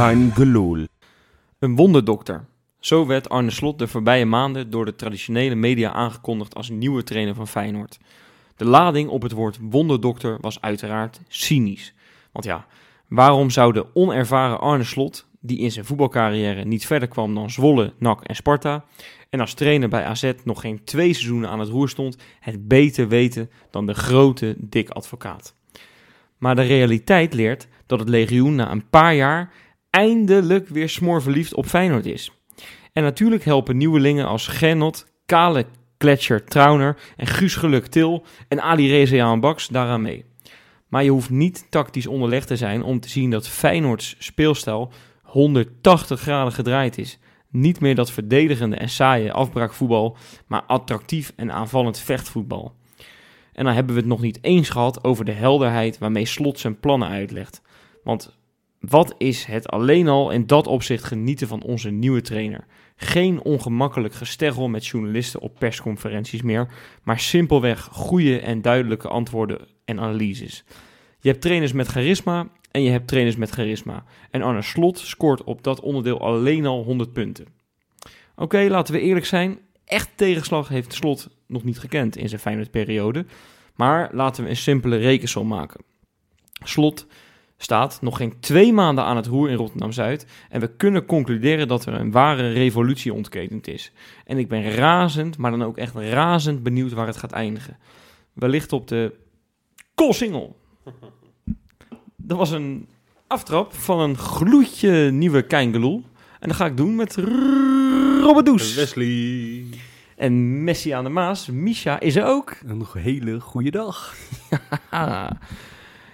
Kein gelul. Een wonderdokter. Zo werd Arne Slot de voorbije maanden door de traditionele media aangekondigd als nieuwe trainer van Feyenoord. De lading op het woord wonderdokter was uiteraard cynisch. Want ja, waarom zou de onervaren Arne Slot, die in zijn voetbalcarrière niet verder kwam dan Zwolle, NAC en Sparta, en als trainer bij AZ nog geen twee seizoenen aan het roer stond, het beter weten dan de grote dik advocaat? Maar de realiteit leert dat het legioen na een paar jaar eindelijk weer smoorverliefd op Feyenoord is. En natuurlijk helpen nieuwelingen als Genot, Kale Gletscher Trauner en Guus Geluk Til en Ali Reza Baks daaraan mee. Maar je hoeft niet tactisch onderlegd te zijn om te zien dat Feyenoords speelstijl 180 graden gedraaid is. Niet meer dat verdedigende en saaie afbraakvoetbal, maar attractief en aanvallend vechtvoetbal. En dan hebben we het nog niet eens gehad over de helderheid waarmee Slot zijn plannen uitlegt. Want wat is het alleen al in dat opzicht genieten van onze nieuwe trainer? Geen ongemakkelijk gesteggel met journalisten op persconferenties meer, maar simpelweg goede en duidelijke antwoorden en analyses. Je hebt trainers met charisma en je hebt trainers met charisma. En Arne Slot scoort op dat onderdeel alleen al 100 punten. Oké, laten we eerlijk zijn. Echt tegenslag heeft Slot nog niet gekend in zijn Feyenoord-periode. Maar laten we een simpele rekensom maken. Slot staat nog geen twee maanden aan het roer in Rotterdam-Zuid. En we kunnen concluderen dat er een ware revolutie ontketend is. En ik ben razend, maar dan ook echt razend benieuwd waar het gaat eindigen. Wellicht op de Koolsingel. Dat was een aftrap van een gloedje nieuwe Keingeloel. En dat ga ik doen met Robert Does. Wesley. En Messi aan de Maas, Misha is er ook. Een hele goede dag.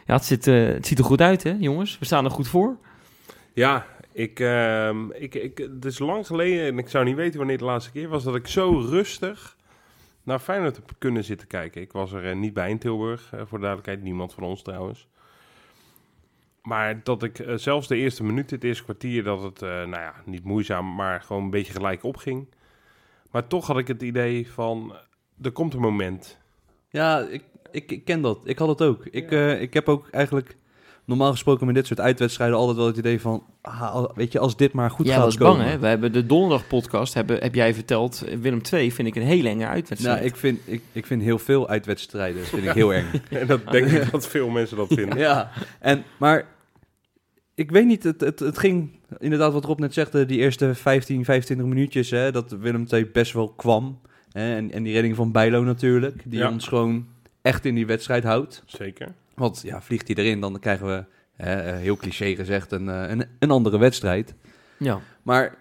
Ja, het, zit, eh, het ziet er goed uit, hè, jongens? We staan er goed voor. Ja, ik, ehm, ik, ik, het is lang geleden en ik zou niet weten wanneer de laatste keer was dat ik zo rustig naar Feyenoord heb kunnen zitten kijken. Ik was er eh, niet bij in Tilburg, eh, voor de duidelijkheid. Niemand van ons trouwens. Maar dat ik zelfs de eerste minuut, het eerste kwartier, dat het, eh, nou ja, niet moeizaam, maar gewoon een beetje gelijk opging. Maar toch had ik het idee van, er komt een moment. Ja, ik, ik, ik ken dat. Ik had het ook. Ik, eh, ik heb ook eigenlijk normaal gesproken met dit soort uitwedstrijden altijd wel het idee van... Ah, weet je, als dit maar goed Jij gaat was komen. bang, hè? We hebben de donderdag podcast, hebben, heb jij verteld. Willem 2 vind ik een hele enge uitwedstrijd. Nou, ik vind, ik, ik vind heel veel uitwedstrijden vind ik heel eng. En dat denk ik dat veel mensen dat vinden. ja, en, maar ik weet niet, het, het, het ging inderdaad wat Rob net zegt, die eerste 15, 25 minuutjes, hè, dat Willem II best wel kwam. Hè, en, en die redding van Bijlo natuurlijk, die Ja. ons gewoon echt in die wedstrijd houdt. Zeker. Want ja, vliegt hij erin, dan krijgen we, hè, eh, heel cliché gezegd, een, eh, een, een andere wedstrijd. Ja. Maar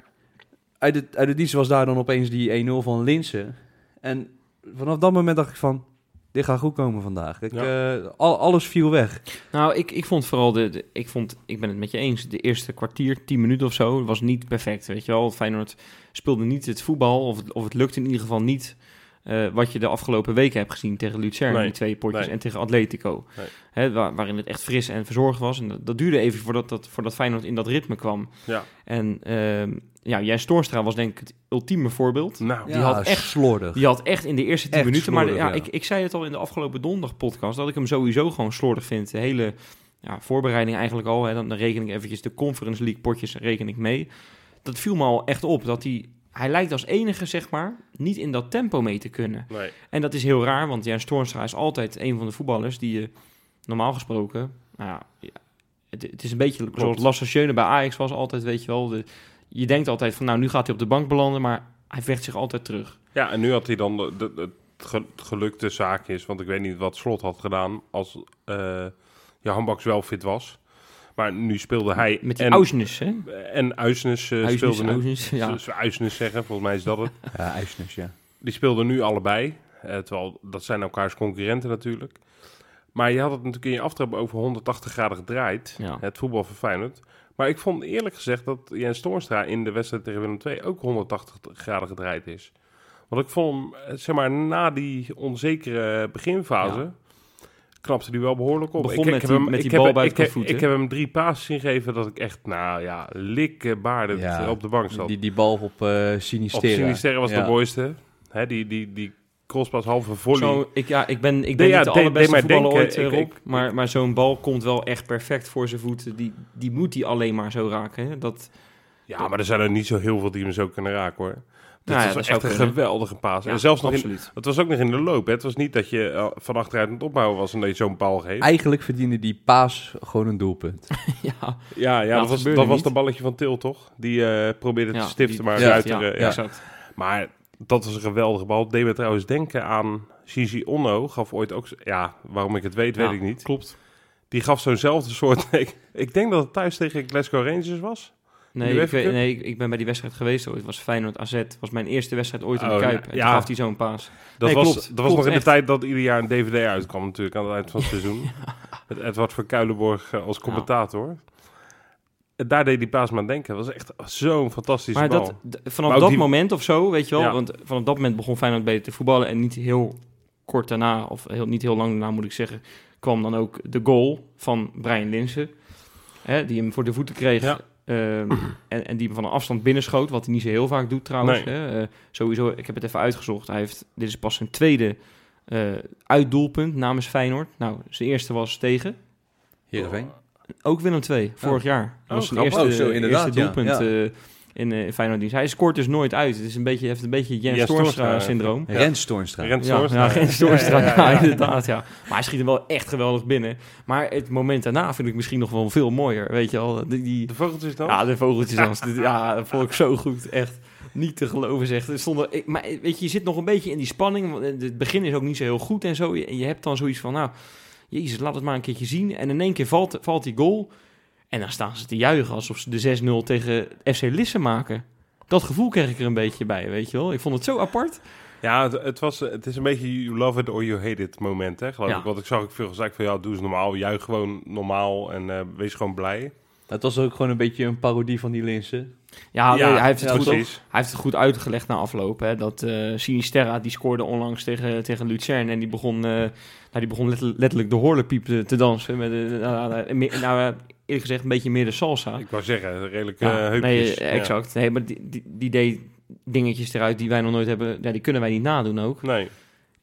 uit de, uit de dienst was daar dan opeens die 1-0 van Linsen. En vanaf dat moment dacht ik van, dit gaat goed komen vandaag. Ik, eh, al, alles viel weg. Nou, ik, ik vond vooral de, de- ik vond, ik ben het met je eens, de eerste kwartier, 10 minuten of zo, was niet perfect, weet je wel. Feyenoord speelde niet het voetbal, of het, of het lukte in ieder geval niet eh, wat je de afgelopen weken hebt gezien tegen Lucerne, Nee, die twee potjes, nee. en tegen Atletico. Nee. Hè, waar- waarin het echt fris en verzorgd was. En dat, dat duurde even voordat, dat, voordat Feyenoord in dat ritme kwam. Ja. En ehm ja, Jens Toornstra was denk ik het ultieme voorbeeld. Nou, Die had echt- slordig. Die had echt in de eerste 10 Echt minuten. Maar ja, ja. Ik, ik zei het al in de afgelopen donderdag podcast. Dat ik hem sowieso gewoon slordig vind. De hele ja, voorbereiding eigenlijk al. Hè, dan reken ik eventjes de Conference League potjes reken ik mee. Dat viel me al echt op. Dat hij, hij lijkt als enige, zeg maar, niet in dat tempo mee te kunnen. nee. En dat is heel raar. Want Jens Toornstra is altijd een van de voetballers die je normaal gesproken... Nou ja, het, het is een beetje zoals Lasse bij Ajax was altijd, weet je wel. De, je denkt altijd van, nou, nu gaat hij op de bank belanden. Maar hij vecht zich altijd terug. Ja, en nu had hij dan de, de, het gelukte zaakjes, want ik weet niet wat Slot had gedaan als eh Johan Baks wel fit was. Maar nu speelde hij Met die en, Ausnes, hè? en Uisnes eh, Huisnes, speelde ja. Uisnes zeggen, volgens mij is dat het. Ja, IJsnes, ja. Die speelden nu allebei. eh, terwijl dat zijn elkaars concurrenten natuurlijk. Maar je had het natuurlijk in je aftrap over 180 graden gedraaid. Ja. Het voetbal van Feyenoord. Maar ik vond eerlijk gezegd dat Jens Toornstra in de wedstrijd tegen Willem II ook 180 graden gedraaid is. Want ik vond hem, eh, zeg maar, na die onzekere beginfase... Ja. Knapte hij wel behoorlijk op. Begon ik, met ik die- heb hem, met die bal ik, heb- de voet, ik heb hem drie passes ingegeven dat ik echt, nou ja, likbaardig Ja, op de bank zat. Die, die bal op eh Op Sinisterra. Sinisterre was ja. de mooiste. Hè, die, die, die crosspas, halve volley. Zo, ik, ja, ik ben, ik ben ja, niet de allerbeste voetballer ooit, eh, ik- Rob. ik- maar maar zo'n bal komt wel echt perfect voor zijn voeten. Die, die moet hij alleen maar zo raken. Hè? Dat, Ja, maar er zijn er niet zo heel veel die hem zo kunnen raken hoor. Dat Nou ja, was dat echt een kunnen. geweldige paas. ja, en zelfs nog in, absoluut. het was ook nog in de loop. Hè. Het was niet dat je eh, van achteruit aan het opbouwen was en dat je zo'n bal geeft. Eigenlijk verdiende die paas gewoon een doelpunt. ja, Ja, ja, dat dat was, dat was dat balletje van Til toch? Die eh, probeerde ja, te stiften, die- maar ja, eh, ja. exact. Maar dat was een geweldige bal. Deed me trouwens denken aan Gigi Onno. Gaf ooit ook... Ja, waarom ik het weet, weet ik niet. Klopt. Die gaf zo'nzelfde soort... ik, ik denk dat het thuis tegen Glasgow Rangers was. Nee, ik, weet- nee ik, ben bij die wedstrijd geweest ooit. Het was Feyenoord AZ. Het was mijn eerste wedstrijd ooit in de Oh, Kuip. ja. En toen Ja. gaf hij zo'n paas. Dat Nee, was, klopt. dat was nog in de tijd dat ieder jaar een DVD uitkwam natuurlijk aan het eind van het seizoen. Met Edward van Kuilenborg eh, als commentator. En Daar deed die paas me aan denken. Dat was echt zo'n fantastische Maar bal. dat, vanaf Maar dat die- moment of zo, weet je wel. Ja. Want vanaf dat moment begon Feyenoord beter te voetballen. En niet heel kort daarna, of heel, niet heel lang daarna moet ik zeggen... kwam dan ook de goal van Brian Linsen. Hè, die hem voor de voeten kreeg. Ja. Ehm, en, en die hem van een afstand binnenschoot. Wat hij niet zo heel vaak doet trouwens. Nee. Hè. Eh, sowieso, ik heb het even uitgezocht. Hij heeft, dit is pas zijn tweede eh uitdoelpunt namens Feyenoord. Nou, zijn eerste was tegen... Heerenveen. Ook Willem II, vorig jaar. Dat was zijn grappig. eerste, Oh, zo, eerste doelpunt Ja. eh, in, dienst. Hij scoort dus nooit uit. Het is een beetje, heeft een beetje Jens Jens Toornstra Toornstra, syndroom. Ja. Rens Toornstra. Rens Ja, Toornstra. ja, Toornstra, Ja, ja, ja, ja. inderdaad, ja. Maar hij schiet hem wel echt geweldig binnen. Maar het moment daarna vind ik misschien nog wel veel mooier, weet je wel. Die, die, De vogeltjes dan? ja, de vogeltjes. Dit- Ja, dat vond ik zo goed, echt. Niet te geloven, zegt. Er stonden, ik, maar weet je, je zit nog een beetje in die spanning. want Het begin is ook niet zo heel goed en zo. En je hebt dan zoiets van, nou, jezus, laat het maar een keertje zien. En in één keer valt, valt die goal. En dan staan ze te juichen alsof ze de 6-0 tegen FC Lisse maken. Dat gevoel kreeg ik er een beetje bij, weet je wel. Ik vond het zo apart. Ja, het, het, was, het is een beetje you love it or you hate it moment, hè, geloof Ja. ik. Want ik zag ook veel gezegd van, ja, doe eens normaal. Juich gewoon normaal en eh, wees gewoon blij. Het was ook gewoon een beetje een parodie van die Linsen. Ja, hij, heeft het ja, goed, precies. hij heeft het goed uitgelegd na afloop. Hè, dat eh Sinisterra, die scoorde onlangs tegen, tegen Lucerne. En die begon, eh, nou, die begon letterlijk, letterlijk de horlepiep te, te dansen. Met, eh, nou, eh, eerlijk gezegd een beetje meer de salsa. Ik wou zeggen, redelijk Ja, eh heupjes. nee, Ja. exact. Nee, maar die, die, die deed dingetjes eruit die wij nog nooit hebben. Ja, die kunnen wij niet nadoen ook. Nee,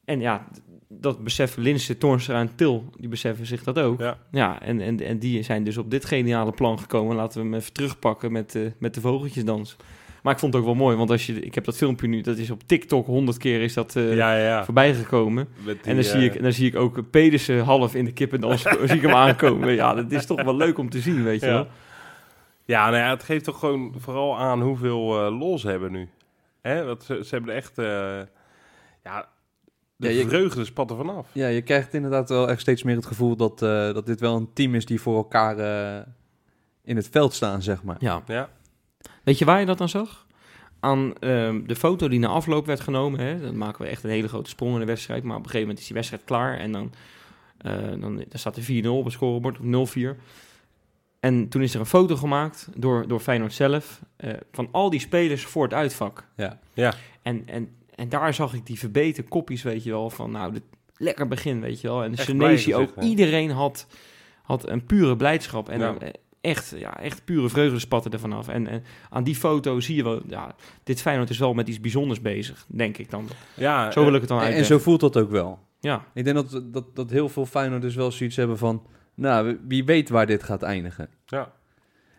En ja, dat beseffen Linse, Toornstra en Til, die beseffen zich dat ook. ja. Ja, en, en, en die zijn dus op dit geniale plan gekomen. Laten we hem even terugpakken met, eh, met de vogeltjesdans. Maar ik vond het ook wel mooi, want als je, ik heb dat filmpje nu, dat is op TikTok honderd keer is dat eh, ja, ja, ja. voorbij gekomen. Die, en dan, zie eh, ik, dan zie ik ook Pedersen half in de kippendans, zie ik hem aankomen. Ja, dat is toch wel leuk om te zien, weet je Ja. wel. Ja, nou ja, het geeft toch gewoon vooral aan hoeveel eh lol ze hebben nu. Hè? Dat ze, ze hebben echt... eh, ja, de Ja, je- vreugde spat er vanaf. Ja, je krijgt inderdaad wel echt steeds meer het gevoel dat, eh, dat dit wel een team is die voor elkaar eh, in het veld staan, zeg maar. Ja. Ja, Weet je waar je dat dan zag? Aan ehm, de foto die na afloop werd genomen. Hè? Dan maken we echt een hele grote sprong in de wedstrijd. Maar op een gegeven moment is die wedstrijd klaar. En dan, eh, dan, dan staat er 4-0 op het scorebord, of 0-4. En toen is er een foto gemaakt door, door Feyenoord zelf. eh, van al die spelers voor het uitvak. Ja. ja. En, en, en daar zag ik die verbeten kopjes, weet je wel. Van nou, dit, lekker begin, weet je wel. En de Senesi ook. Iedereen had, had een pure blijdschap. En Ja. Eh, echt, ja, echt pure vreugde spatte er vanaf. En, en aan die foto zie je wel, ja, dit Feyenoord is wel met iets bijzonders bezig, denk ik dan. ja Zo wil ik het dan En, zo voelt dat ook wel. Ja, Ik denk dat, dat, dat heel veel Feyenoorders wel zoiets hebben van... Nou, wie weet waar dit gaat eindigen. Ja.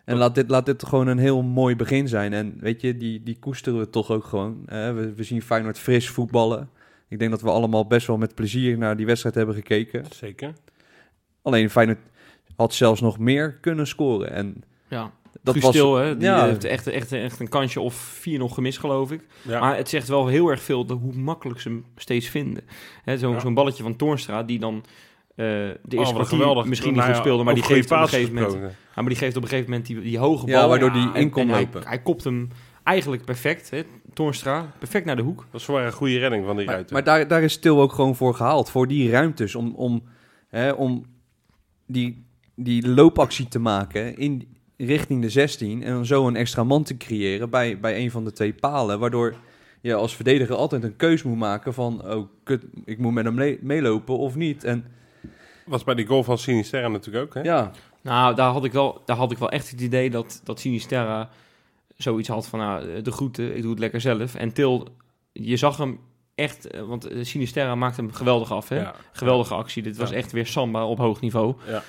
En laat dit, laat dit gewoon een heel mooi begin zijn. En weet je, die, die koesteren we toch ook gewoon. hè. we, we zien Feyenoord fris voetballen. Ik denk dat we allemaal best wel met plezier naar die wedstrijd hebben gekeken. Zeker. Alleen Feyenoord had zelfs nog meer kunnen scoren. En ja. dat Guus was... Til, hè, die ja. heeft echt, echt, echt een kansje of vier nog gemist, geloof ik. Ja. Maar het zegt wel heel erg veel de, hoe makkelijk ze hem steeds vinden. Hè, Zo'n Ja. zo'n balletje van Toornstra, die dan eh, de Oh, eerste kwartier geweldig. misschien niet Nou goed speelde, maar die geeft, op een gegeven moment, maar die geeft op een gegeven moment die, die hoge bal. Ja, waardoor die in kon hij- lopen. Hij, kopt hem eigenlijk perfect, hè, Toornstra, perfect naar de hoek. Dat is wel een goede redding van die Maar, ruiter. maar daar, daar is Til ook gewoon voor gehaald. Voor die ruimtes. Om, om, hè, om die, die loopactie te maken in, richting de 16. En dan zo een extra man te creëren bij, bij een van de twee palen. Waardoor je als verdediger altijd een keus moet maken van... Oh, kut, ik moet met hem mee- meelopen of niet. En was bij die goal van Sinisterra natuurlijk ook, hè? ja, Nou, daar had ik wel, daar had ik wel echt het idee dat, dat Sinisterra zoiets had van, nou, de groeten, ik doe het lekker zelf. En Til, je zag hem echt... eh, want eh, Sinisterra maakte hem geweldig af, hè? Ja. Geweldige actie. Dit was Ja. echt weer samba op hoog niveau. Ja.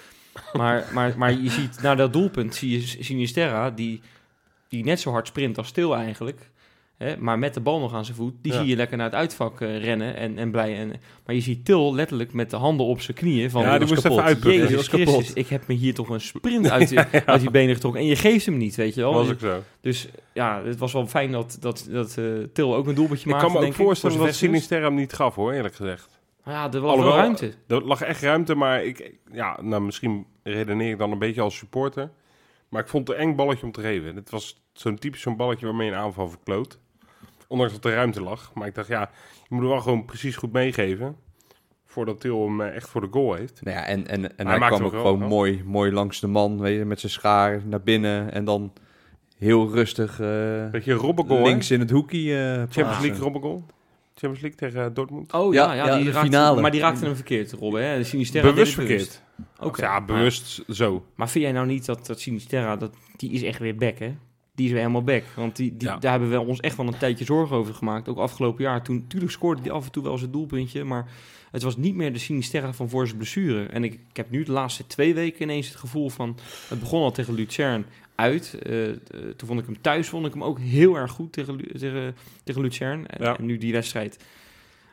Maar, maar, maar je ziet, naar dat doelpunt zie je Sinisterra, die, die net zo hard sprint als Stil eigenlijk. Hè, maar met de bal nog aan zijn voet. Die Ja. zie je lekker naar het uitvak eh, rennen en, en blij. En, maar je ziet Til letterlijk met de handen op zijn knieën. Van, Ja, die moest kapot. even uitputten. Jezus was kapot. Christus, ik heb me hier toch een sprint uit, uit die benen getrokken. En je geeft hem niet, weet je wel. was ook zo. Dus ja, het was wel fijn dat, dat, dat eh, Til ook een doelpuntje Ik maakte, kan me ook ik, voorstellen voor dat. Sinisterra hem niet gaf, hoor, eerlijk gezegd. Ja, er was wel ruimte. Er lag echt ruimte, maar ik, ja, nou, misschien redeneer ik dan een beetje als supporter. Maar ik vond het een eng balletje om te geven. Het was zo'n typisch zo'n balletje waarmee je een aanval verkloot. Ondanks dat er ruimte lag. Maar ik dacht, ja, je moet er wel gewoon precies goed meegeven. Voordat Til hem eh, echt voor de goal heeft. Nou ja, en, en, en hij kwam ook gewoon mooi, mooi langs de man, weet je, met zijn schaar naar binnen. En dan heel rustig eh, Beetje links in het hoekje eh Champions. League robbengoal. Champions League tegen eh, Dortmund. Oh ja, Ja, ja, ja, die de raakte, finale. maar die raakte hem verkeerd, Robben. Hè? De Sinisterra bewust verkeerd. Oké. Ja, bewust zo. Maar, maar vind jij nou niet dat, dat Sinisterra, dat, die is echt weer back, hè? Die is weer helemaal back. Want die, die, Ja. daar hebben we ons echt wel een tijdje zorgen over gemaakt. Ook afgelopen jaar. Toen, tuurlijk scoorde hij af en toe wel zijn doelpuntje. Maar het was niet meer de Sinisterra van voor zijn blessure. En ik, ik heb nu de laatste twee weken ineens het gevoel van... Het begon al tegen Lucerne uit. Eh, eh, toen vond ik hem thuis vond ik hem ook heel erg goed tegen, tegen, tegen Lucerne. En, Ja. en nu die wedstrijd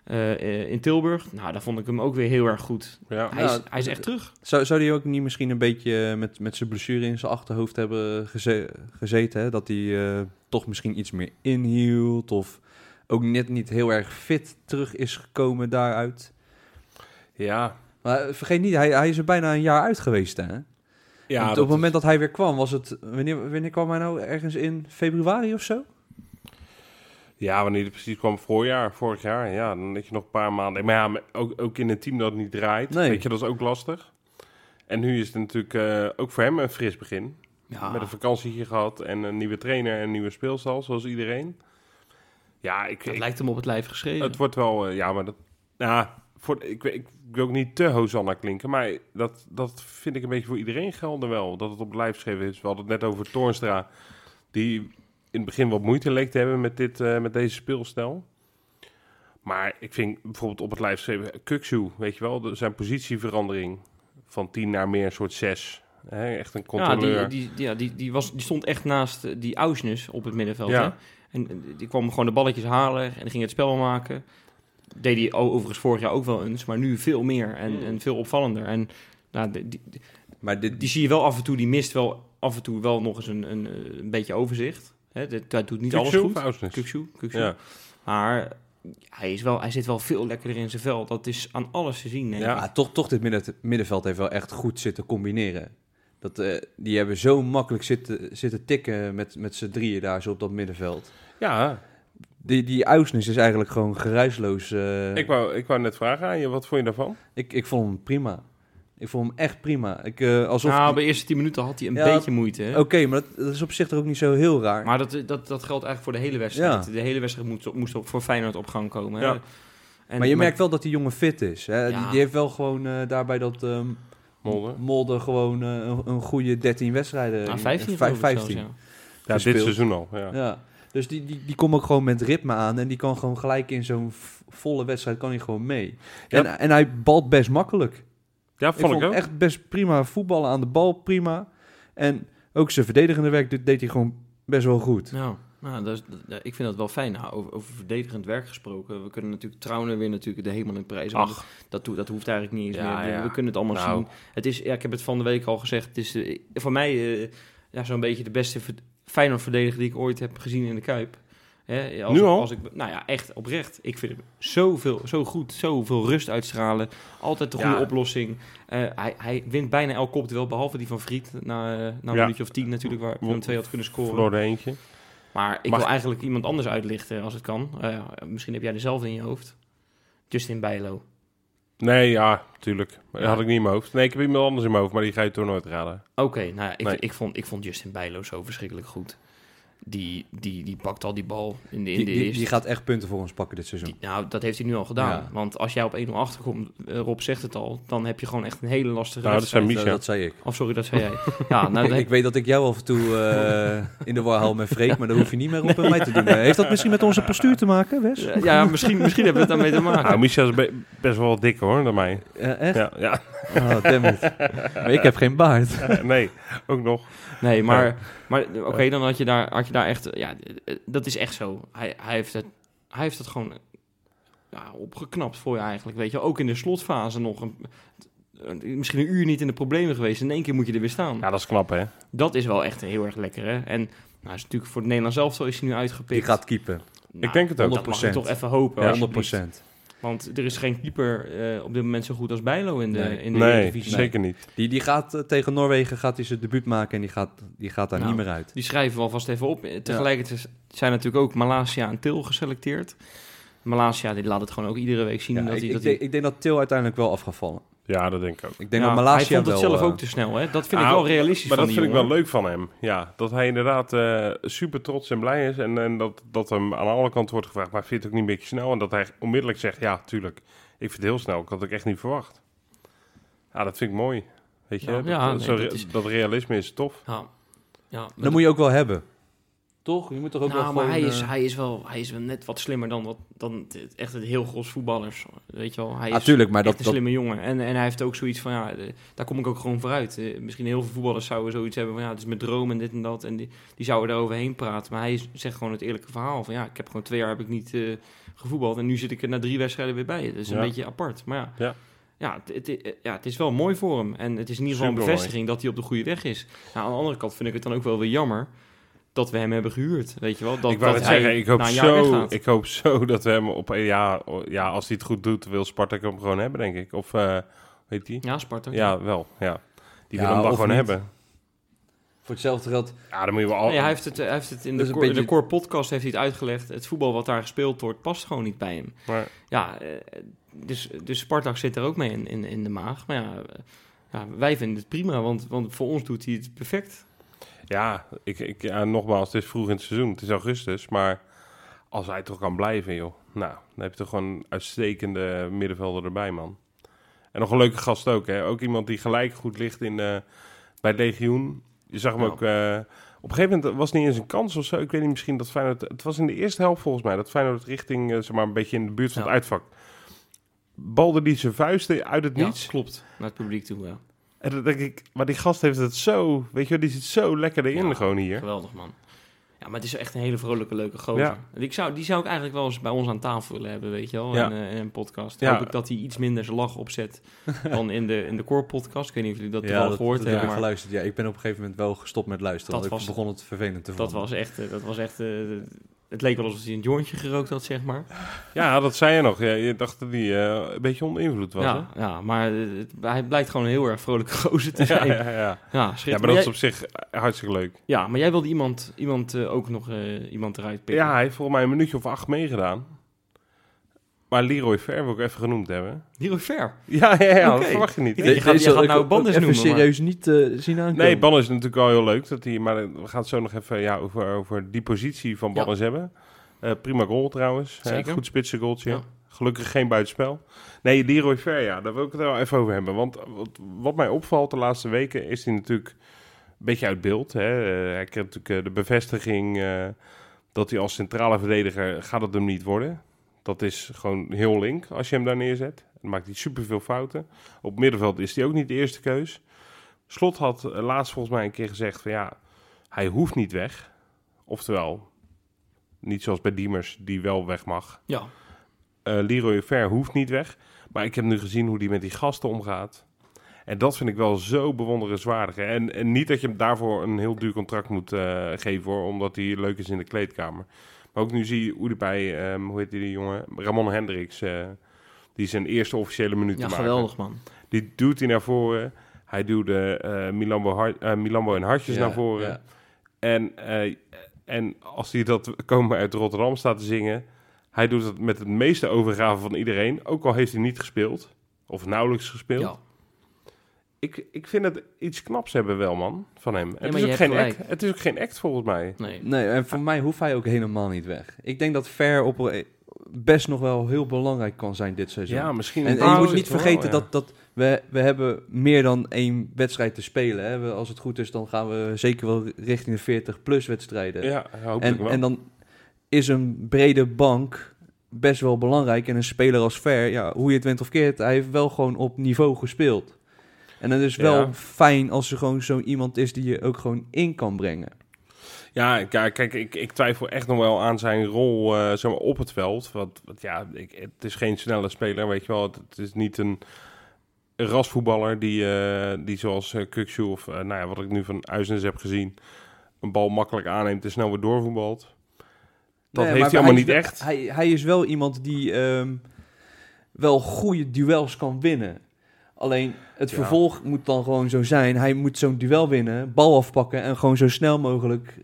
eh, eh, in Tilburg. Nou, daar vond ik hem ook weer heel erg goed. Ja. Hij, is, Ja, hij is echt terug. Zou, zou die ook niet misschien een beetje met, met zijn blessure in zijn achterhoofd hebben geze- gezeten? Hè? Dat hij eh, toch misschien iets meer inhield of ook net niet heel erg fit terug is gekomen daaruit. Ja. Maar vergeet niet, hij, hij is er bijna een jaar uit geweest. Hè? Ja, op het moment dat hij weer kwam, was het... Wanneer, wanneer kwam hij nou? Ergens in februari of zo? Ja, wanneer het precies kwam, voorjaar, vorig jaar. Ja, dan heb je nog een paar maanden. Maar ja, ook, ook in een team dat niet draait. Nee. Weet je, dat is ook lastig. En nu is het natuurlijk eh, ook voor hem een fris begin. Ja. Met een vakantietje gehad en een nieuwe trainer en een nieuwe speelstal, zoals iedereen. Ja, ik, Het lijkt hem op het lijf geschreven. het wordt wel... eh, ja, maar dat... Ja, voor, ik, ik wil ook niet te Hosanna klinken, maar dat, dat vind ik een beetje voor iedereen gelden wel. Dat het op lijf geschreven is. We hadden het net over Toornstra, die in het begin wat moeite leek te hebben met, dit, eh, met deze speelstijl. Maar ik vind bijvoorbeeld op het lijf geschreven, Kuksu, weet je wel, zijn positieverandering van 10 naar meer een soort 6. Hè, echt een ja, controleur. die, die, die, ja, die, die, was, die stond echt naast eh, die Ausnes op het middenveld. Ja. Hè? En eh, die kwam gewoon de balletjes halen en ging het spel maken. Deed hij overigens vorig jaar ook wel eens, maar nu veel meer en, en veel opvallender. En nou, die, die, Maar dit, die zie je wel af en toe, die mist wel af en toe wel nog eens een, een, een beetje overzicht. Hè? Dit- Hij doet niet alles goed. Kukshoe, Kukshoe. Ja. Maar hij, is wel, hij zit wel veel lekkerder in zijn vel. Dat is aan alles te zien, Ja. Maar toch, toch dit midden, middenveld heeft wel echt goed zitten combineren. Dat, eh, die hebben zo makkelijk zitten, zitten tikken met, met z'n drieën daar zo op dat middenveld. ja, Die, die is eigenlijk gewoon geruisloos. eh, ik, wou, ik wou net vragen aan je, wat vond je daarvan? ik, ik vond hem prima. Ik vond hem echt prima. Ik, eh, alsof nou, die- bij de eerste 10 minuten had hij een Ja, beetje moeite. Hè? Oké, maar dat, dat is op zich toch ook niet zo heel raar. Maar dat, dat, dat geldt eigenlijk voor de hele wedstrijd. Ja. De hele wedstrijd moest, moest op, voor Feyenoord op gang komen. Hè? Ja. En, maar je merkt wel dat die jongen fit is. Hè? Ja. Die, die heeft wel gewoon eh, daarbij dat ehm Molde? Molde gewoon eh, een, een goede 13 wedstrijden. Nou, in- 15 vijf- geloof ik 15. zelfs, ja. Ja, dit seizoen al. Ja. Dus die, die, die komt ook gewoon met ritme aan. En die kan gewoon gelijk in zo'n volle wedstrijd kan hij gewoon mee. Ja. En, en hij balt best makkelijk. Ja, Ik vond ik, vond ook. echt best prima voetballen aan de bal, prima. En ook zijn verdedigende werk deed, deed hij gewoon best wel goed. Nou, nou dat is, dat- ik vind dat wel fijn. Nou, over, over verdedigend werk gesproken. We kunnen natuurlijk Trouwen weer natuurlijk de hemel in prijzen. maar Ach, Dat, dat hoeft eigenlijk niet eens Ja, meer. Ja. We kunnen het allemaal Nou. zien. Het is, ja, ik heb het van de week al gezegd. Het is eh, voor mij eh, ja, zo'n beetje de beste ver- Feyenoord-verdediger die ik ooit heb gezien in de Kuip. Hè, als Nu al? Als ik, nou ja, echt oprecht. Ik vind hem zoveel, zo goed, zoveel rust uitstralen. Altijd de goede Ja. oplossing. Eh, hij, hij wint bijna elk kopduel, behalve die van Vriet. Na, na een Ja. minuutje of tien natuurlijk, waar Willem twee had kunnen scoren. verloor er eentje. Maar ik Mag- wil eigenlijk iemand anders uitlichten als het kan. Eh, misschien heb jij dezelfde in je hoofd. Justin Bijlo. Nee, ja, tuurlijk. Dat had ik niet in mijn hoofd. Nee, ik heb iemand anders in mijn hoofd, maar die ga je toch nooit raden. Oké, nou ja, ik, Nee. ik, vond, ik vond Justin Bijlo zo verschrikkelijk goed. Die, die, die pakt al die bal in de, in Die, de die, eerste. die gaat echt punten voor ons pakken dit seizoen. die- nou, dat heeft hij nu al gedaan. Ja. Want als jij op 1-0 achterkomt, eh, Rob zegt het al, dan heb je gewoon echt een hele lastige Nou, dat wedstrijd. zijn dat, Misha. dat zei ik. Of sorry, dat zei jij. ja, nou, ik, weet dat ik jou af en toe eh, in de war haal met Freek, maar dat hoef je niet meer op mij te doen. Heeft dat misschien met onze postuur te maken, Wes? Ja, ja, misschien, misschien hebben we het daarmee te maken. Nou, Misha is be- best wel dikker hoor, dan mij. Eh, echt? Ja, ja. Oh, damn it. Maar ik heb geen baard. Eh, nee, ook nog. Nee, maar, maar oké, dan had je, daar, had je daar echt... Ja, eh, dat is echt zo. Hij, hij, heeft, het, hij heeft het gewoon ja, opgeknapt voor je eigenlijk, weet je. Ook in de slotfase nog. Een, misschien een uur niet in de problemen geweest. In één keer moet je er weer staan. Ja, dat is knap hè. Dat is wel echt heel erg lekker, hè. En nou, is natuurlijk voor het Nederlands elftal is hij nu uitgepikt. Die gaat keepen. Nou, Ik denk het ook. Dat mag je 100%. toch even hopen. Ja, alsjeblieft. 100%. Want er is geen keeper eh, op dit moment zo goed als Bijlo in de, Nee. in de Nee, Eredivisie. zeker niet. Die, die gaat eh, tegen Noorwegen gaat hij zijn debuut maken en die gaat, die gaat daar Nou, niet meer uit. Die schrijven we alvast even op. Tegelijkertijd zijn natuurlijk ook Malasia en Til geselecteerd. Malasia die laat het gewoon ook iedere week zien. Ja, dat ik, hij, ik, dat denk, hij- ik denk dat Til uiteindelijk wel af gaat vallen. Ja, dat denk ik ook. Ik denk Ja, dat Malasia hij vond het wel, zelf eh, ook te snel. Hè? Dat vind ik Nou, wel realistisch Maar van dat die vind ik wel leuk van hem. Ja, dat hij inderdaad eh, super trots en blij is. En, en dat, dat hem aan alle kanten wordt gevraagd, maar vind je het ook niet een beetje snel? En dat hij onmiddellijk zegt, ja, tuurlijk. Ik vind het heel snel. Ik had het ook echt niet verwacht. Ja, dat vind ik mooi. Weet je, Ja, dat, ja, dat, zo nee, re- dat is- dat realisme is tof. Ja. Ja, Dat moet je ook wel hebben. Toch? Je moet toch ook nou, wel maar gewoon, hij is, eh, hij, is wel, hij is wel net wat slimmer dan, wat, dan echt het heel gros voetballers. Weet je wel, hij is Natuurlijk, maar echt dat, een dat, slimme jongen. En, en hij heeft ook zoiets van, ja, daar kom ik ook gewoon vooruit. Eh, misschien heel veel voetballers zouden zoiets hebben van, ja, het is mijn droom en dit en dat. En die, die zouden daar overheen praten. Maar hij is- zegt gewoon het eerlijke verhaal van, ja, ik heb gewoon twee jaar heb ik niet eh, gevoetbald. En nu zit ik er na drie wedstrijden weer bij. Dat is een beetje apart. Maar ja, Ja. ja, het, het, ja, het is wel mooi voor hem. En het is in ieder geval een bevestiging dat hij op de goede weg is. Nou, aan de andere kant vind ik het dan ook wel weer jammer dat we hem hebben gehuurd. Weet je wel? Dat, ik wou dat zeggen, ik hoop, zo, ik hoop zo dat we hem op... Ja, ja, als hij het goed doet, wil Spartak hem gewoon hebben, denk ik. Of, eh weet hij? Ja, Sparta. Ja, wel, ja. Die Ja, wil hem dan gewoon niet. hebben. voor hetzelfde geld. Ja, dan moet je wel... Al... Nee, hij heeft het, hij heeft het in de, core, beetje- de core podcast heeft hij het uitgelegd. Het voetbal wat daar gespeeld wordt, past gewoon niet bij hem. Maar, Ja, eh, dus, dus Spartak zit er ook mee in, in, in de maag. Maar ja, eh, ja, wij vinden het prima, want, want voor ons doet hij het perfect. Ja, ik, ik, ja, nogmaals, het is vroeg in het seizoen. Het is augustus, maar als hij toch kan blijven, joh. Nou, dan heb je toch gewoon een uitstekende middenvelder erbij, man. En nog een leuke gast ook, hè. Ook iemand die gelijk goed ligt in, eh, bij het legioen. Je zag hem Ja. ook... eh, op een gegeven moment was het niet eens een kans of zo. Ik weet niet, misschien dat Feyenoord... Het was in de eerste helft volgens mij. Dat Feyenoord richting, eh, zeg maar, een beetje in de buurt van Ja. het uitvak. Balde die zijn vuisten uit het niets. Ja, klopt. Naar het publiek toe, ja. En dan denk ik, maar die gast heeft het zo... Weet je wel, die zit zo lekker erin Ja, gewoon hier. Geweldig, man. Ja, maar het is echt een hele vrolijke, leuke gozer. Ja. En Ik zou, die zou ik eigenlijk wel eens bij ons aan tafel willen hebben, weet je wel, Ja. in, eh, in een podcast. Ja. Hoop ik dat hij iets minder zijn lach opzet dan in de, in de core podcast. Ik weet niet of jullie dat Ja, dat, gehoord dat heb hebben, ik maar geluisterd. Ja, ik ben op een gegeven moment wel gestopt met luisteren. Dat want ik was- begon het vervelend te dat vinden. was echt, eh, dat was echt eh, het leek wel alsof hij een jointje gerookt had, zeg maar. Ja, dat zei je nog. Ja, je dacht dat hij eh, een beetje onder invloed was, Ja, ja maar het- hij blijkt gewoon een heel erg vrolijke gozer te zijn. Ja, Ja, ja, ja. ja. ja, schitterend. maar dat is op zich hartstikke leuk. ja, maar jij wilde iemand, iemand eh, ook nog eh, iemand eruit pikken. Ja, hij heeft volgens mij een minuutje of acht meegedaan. Maar Leroy Ver wil ik even genoemd hebben. Leroy Ver. Ja, ja, ja dat verwacht je niet. Ik je gaat- je gaat nou even noemen, maar- serieus niet eh, zien aankomen. Nee, Ban is natuurlijk wel heel leuk. Dat hij, maar we gaan het zo nog even ja, over, over die positie van Ja. Bannes hebben. Eh, prima goal trouwens. hè. Goed spitse goaltje. Ja. Gelukkig geen buitenspel. Nee, Leroy Ver, ja, daar wil ik het wel even over hebben. Want wat, wat mij opvalt de laatste weken is hij natuurlijk een beetje uit beeld. Hè. Eh, hij krijgt natuurlijk de bevestiging eh, dat hij als centrale verdediger gaat het hem niet worden. Dat is gewoon heel link als je hem daar neerzet. Dan maakt hij superveel fouten. Op middenveld is hij ook niet de eerste keus. Slot had eh, laatst volgens mij een keer gezegd van ja, hij hoeft niet weg. Oftewel, niet zoals bij Diemers die wel weg mag. Ja. Eh Leroy Ver hoeft niet weg. Maar ik heb nu gezien hoe die met die gasten omgaat. En dat vind ik wel zo bewonderenswaardig. hè. En, en niet dat je hem daarvoor een heel duur contract moet eh, geven hoor, omdat hij leuk is in de kleedkamer. Maar ook nu zie je bij, ehm, hoe heet die, jongen? Ramon Hendricks, eh, die zijn eerste officiële minuut Ja, te maken. geweldig man. Die duwt hij naar voren. Hij duwde eh Milambo, Hart, eh, Milambo en Hartjes Ja, naar voren. ja. En, en als hij dat komen uit Rotterdam staat te zingen, hij doet het met het meeste overgave van iedereen. Ook al heeft hij niet gespeeld, of nauwelijks gespeeld. Ik, ik vind het iets knaps hebben wel, man, van hem. het, is ook geen gelijk. act, het is ook geen act, volgens mij. Nee. Nee, en voor mij hoeft hij ook helemaal niet weg. Ik denk dat Ver op best nog wel heel belangrijk kan zijn dit seizoen. Ja, misschien... En, en Ah, je moet niet wel, vergeten ja. dat, dat we, we hebben meer dan één wedstrijd te spelen. Hè. We- als het goed is, dan gaan we zeker wel richting de 40-plus wedstrijden. Ja, hopelijk en, wel. en dan is een brede bank best wel belangrijk. En een speler als Ver, ja, hoe je het went of keert, hij heeft wel gewoon op niveau gespeeld. En het is wel Ja. fijn als er gewoon zo iemand is die je ook gewoon in kan brengen. Ja, ja, kijk, ik, ik twijfel echt nog wel aan zijn rol eh, zeg maar, op het veld. Want, want ja, ik, het is geen snelle speler, weet je wel. Het, het is niet een rasvoetballer die, eh, die zoals uh, of nou ja, wat ik nu van Uizens heb gezien... een bal makkelijk aanneemt en snel weer doorvoetbalt. Dat Nee, heeft hij allemaal niet echt. Hij, hij is wel iemand die ehm, wel goede duels kan winnen. Alleen het Ja. vervolg moet dan gewoon zo zijn. Hij moet zo'n duel winnen, bal afpakken en gewoon zo snel mogelijk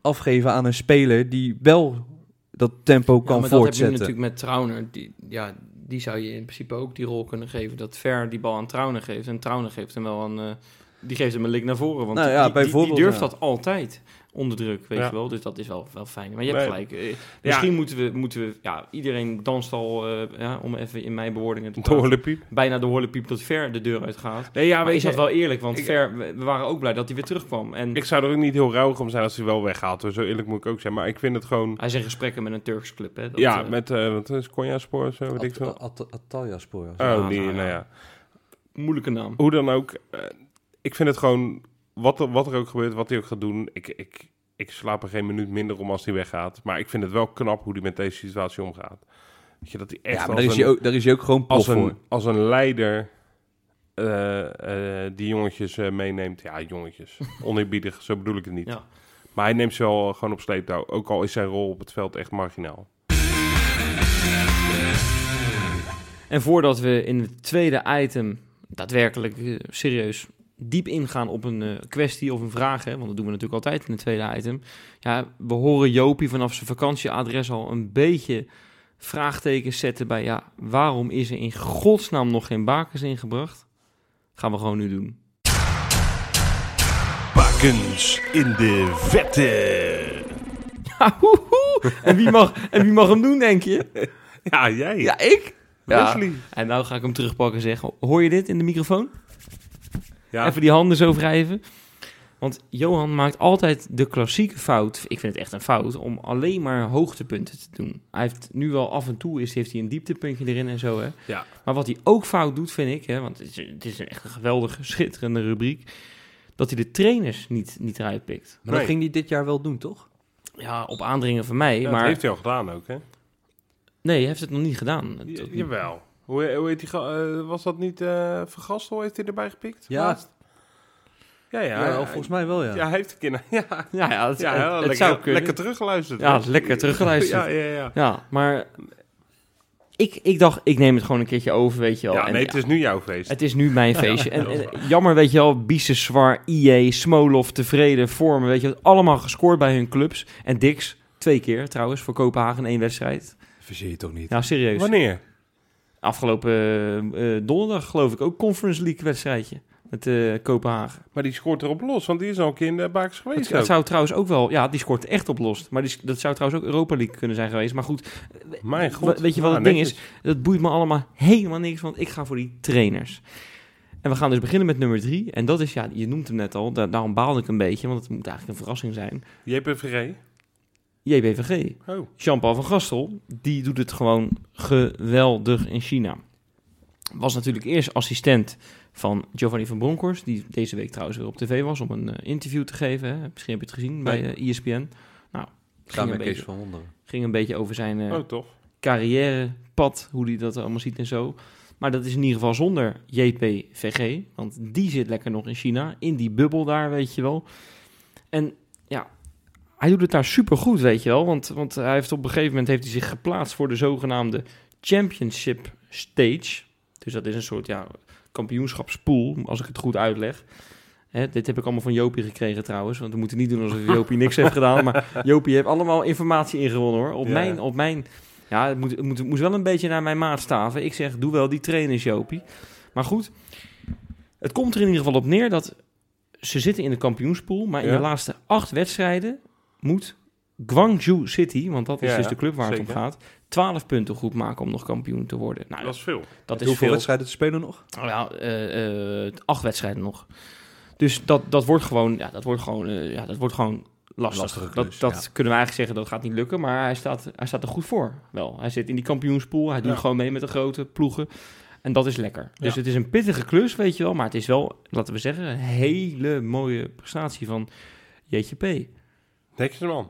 afgeven aan een speler die wel dat tempo Ja, kan maar dat heb je voortzetten. natuurlijk met Trauner. Die, ja, die zou je in principe ook die rol kunnen geven. Dat Ver die bal aan Trauner geeft. En Trauner geeft hem wel een... eh, die geeft hem een lik naar voren. Want Nou ja, die, die- die, bijvoorbeeld, durft ja. dat altijd onder druk, weet Ja. je wel. Dus dat is wel, wel fijn. Maar je hebt Nee. gelijk. eh, misschien moeten we, moeten we... Ja, iedereen danst al, eh, ja, om even in mijn bewoordingen te praten, Door de piep. bijna de horlepiep dat Ver de deur uitgaat. Nee, ja, maar is dat wel eerlijk? Want ik- Ver, we waren ook blij dat hij weer terugkwam. En ik zou er ook niet heel rauwig om zijn als hij wel weggaat. Zo eerlijk moet ik ook zijn. Maar ik vind het gewoon... hij in gesprekken met een Turks club, hè. Dat, ja, eh, met uh, wat is Konja Spoor of zo, weet ik veel. Atalja spoor. Oh, Ja, die, nou nou ja. moeilijke naam. Hoe dan ook, ik vind het gewoon, wat er, wat er ook gebeurt, wat hij ook gaat doen, ik, ik, ik slaap er geen minuut minder om als hij weggaat. Maar ik vind het wel knap hoe hij met deze situatie omgaat. Weet je, dat hij echt Ja, maar als, daar is, een, hij ook, daar is hij ook gewoon als, prof voor. een, als een leider eh, eh, die jongetjes eh, meeneemt. Ja, jongetjes. Oneerbiedig, zo bedoel ik het niet. Ja. Maar hij neemt ze wel gewoon op sleeptouw. Ook al is zijn rol op het veld echt marginaal. En voordat we in het tweede item daadwerkelijk serieus diep ingaan op een eh, kwestie of een vraag, hè, want dat doen we natuurlijk altijd in het tweede item. Ja, we horen Jopie vanaf zijn vakantieadres al een beetje vraagtekens zetten bij, ja, waarom is er in godsnaam nog geen bakens ingebracht? Gaan we gewoon nu doen. Bakens in de vette. Ja, hoehoe. en, wie mag, en wie mag hem doen, denk je? Ja, jij. Ja, ik. Ja. Wesley. En nou ga ik hem terugpakken en zeggen, hoor je dit in de microfoon? Ja. Even die handen zo wrijven. Want Johan maakt altijd de klassieke fout. Ik vind het echt een fout om alleen maar hoogtepunten te doen. Hij heeft nu wel af en toe is, heeft hij een dieptepuntje erin en zo. Hè. Ja. Maar wat hij ook fout doet, vind ik, hè, want het is, het is echt een geweldige, schitterende rubriek. Dat hij de trainers niet, niet eruit pikt. Maar dat Nee. ging hij dit jaar wel doen, toch? Ja, op aandringen van mij. Ja, dat maar heeft hij al gedaan ook, hè? nee, hij heeft het nog niet gedaan. Ja, Dat- jawel. Hoe, hoe heet die, eh, was dat niet eh Vergastel? Heeft hij erbij gepikt? Ja. Laatst? Ja, ja. Volgens mij wel, ja. Ja, hij heeft een keer... Ja, Ja, ja, het, ja, het- ja, het lekker, zou kunnen. lekker teruggeluisterd. Ja, lekker teruggeluisterd. Ja, ja, ja. Ja, maar ik, ik dacht, ik neem het gewoon een keertje over, weet je wel. Ja, En nee, het is nu jouw feest. Het is nu mijn feestje. En, en jammer, weet je wel, Biseswar, IE, Smolov, Tevreden, Vormen, weet je wel, allemaal gescoord bij hun clubs. En Dix, twee keer trouwens, voor Kopenhagen één wedstrijd. Verzeer je toch niet? Ja, serieus. Wanneer? Afgelopen eh, eh, donderdag, geloof ik, ook Conference League wedstrijdje met eh, Kopenhagen. Maar die scoort erop los, want die is al een keer in de Het, geweest. ook. zou trouwens ook wel, ja, die scoort echt op los. Maar die, dat zou trouwens ook Europa League kunnen zijn geweest. Maar goed, Mijn god. weet je wat Ja, het ding netjes. dat boeit me allemaal helemaal niks, want ik ga voor die trainers. En we gaan dus beginnen met nummer drie. En dat is, ja, je noemt hem net al, da- daarom baalde ik een beetje, want het moet eigenlijk een verrassing zijn. JPVG? JBVG. Oh. Jean-Paul van Gastel, die doet het gewoon geweldig in China. Was natuurlijk eerst assistent van Giovanni van Bronckhorst, die deze week trouwens weer op tv was om een eh, interview te geven. Hè. Misschien heb je het gezien bij Nee. eh, ESPN. Nou, ging een, beetje, van Wonderen. ging een beetje over zijn eh, oh, carrièrepad, hoe hij dat allemaal ziet en zo. Maar dat is in ieder geval zonder JPVG, want die zit lekker nog in China, in die bubbel daar, weet je wel. En ja, hij doet het daar super goed, weet je wel, want, want hij heeft op een gegeven moment heeft hij zich geplaatst voor de zogenaamde Championship Stage. Dus dat is een soort ja, kampioenschapspool, als ik het goed uitleg. Hè, dit heb ik allemaal van Jopie gekregen trouwens, want we moeten niet doen alsof Jopie niks heeft gedaan. Maar Jopie heeft allemaal informatie ingewonnen hoor. Op Ja. mijn, op mijn ja, het, moet, het, moet, het moest wel een beetje naar mijn maatstaven. Ik zeg, doe wel die trainers, Jopie. Maar goed, Het komt er in ieder geval op neer dat ze zitten in de kampioenspool, maar in Ja. de laatste acht wedstrijden moet Guangzhou City, want dat is Ja, dus de club waar het om gaat, 12 punten goed maken om nog kampioen te worden. Nou, Dat is veel. dat is Hoeveel veel. wedstrijden te spelen nog? Nou ja, eh, eh, acht wedstrijden nog. Dus dat, dat wordt gewoon, ja, dat wordt gewoon, eh, ja, dat wordt gewoon lastig. Dat dat ja. kunnen we eigenlijk zeggen, dat gaat niet lukken. Maar hij staat, hij staat er goed voor. Wel, hij zit in die kampioenspool. Hij doet gewoon mee met de grote ploegen. En dat is lekker. Dus het is een pittige klus, weet je wel. Maar het is wel, laten we zeggen, een hele mooie prestatie van JTP.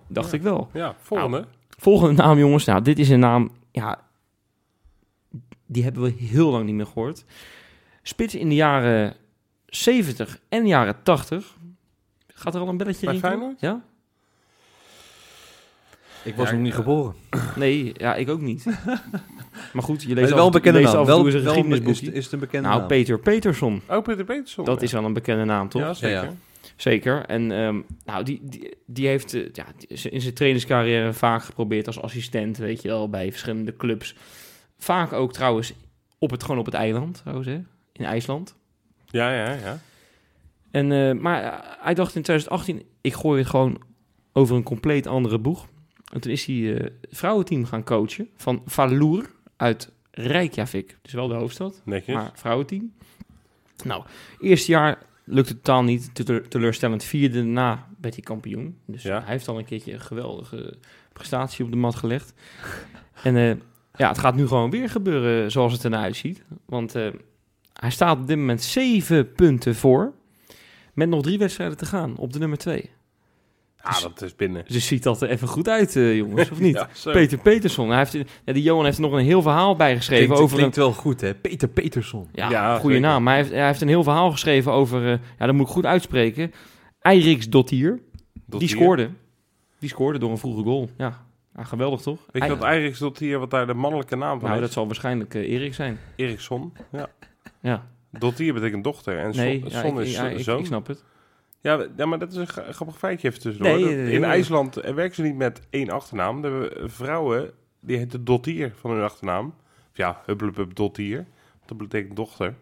Dacht ja. ik wel. Ja, volgende. Volgende naam, jongens. Nou, dit is een naam, ja, die hebben we heel lang niet meer gehoord. Spits in de jaren 70 en jaren 80. Gaat er al een belletje Bij? Feyenoord? Ja? Ik was Ja, nog niet ik- geboren. Nee, ja, ik ook niet. maar goed, je leest wel een bekende je leest naam. Wel, is, het een bekende Nou, naam? Peter Peterson. Oh, Peter Peterson. Dat ja. is wel een bekende naam, toch? Ja, zeker. Zeker. En ehm, nou, die, die, die heeft eh, ja, in zijn trainingscarrière vaak geprobeerd als assistent, weet je wel, bij verschillende clubs. Vaak ook trouwens op het, gewoon op het eiland, in IJsland. Ja, ja, ja. En, eh, maar eh, hij dacht in 2018, ik gooi het gewoon over een compleet andere boeg. En toen is hij het vrouwenteam gaan coachen van Valour uit Reykjavik. Dus wel de hoofdstad, Netjes. maar vrouwenteam. Nou, eerste jaar lukte het totaal niet. Teleur- teleurstellend vierde na werd hij kampioen. Dus Ja. hij heeft al een keertje een geweldige prestatie op de mat gelegd. En eh, ja, het gaat nu gewoon weer gebeuren zoals het ernaar uitziet. Want eh, hij staat op dit moment zeven punten voor. Met nog drie wedstrijden te gaan op de nummer twee. Ah, dat is binnen. Dus ziet dat er even goed uit, eh, jongens, of niet? Ja. Peter Peterson. Hij heeft, ja, die Johan heeft er nog een heel verhaal bijgeschreven Klinkt, over klinkt wel goed, hè? Peter Peterson. Ja, Ja, goede zeker. naam. Maar hij heeft, hij heeft een heel verhaal geschreven over, eh, ja, dat moet ik goed uitspreken. Eiriks Dottier. Die scoorde. Die scoorde door een vroege goal. Ja, ja geweldig toch? Weet je wat Eiriks tot hier, wat daar de mannelijke naam van Nou, is? dat zal waarschijnlijk eh, Erik zijn. Eriksson. Ja. Ja, Dottier betekent dochter en nee, son, ja, son ik, is ja, ik, zoon. ik snap het. Ja, ja, maar dat is een gra- grappig feitje even tussendoor. Nee, Dat- eh, in IJsland eh, werken ze niet met één achternaam. De vrouwen, die heten Dottier van hun achternaam. Of ja, Hubblepup Dottier. Dat betekent dochter.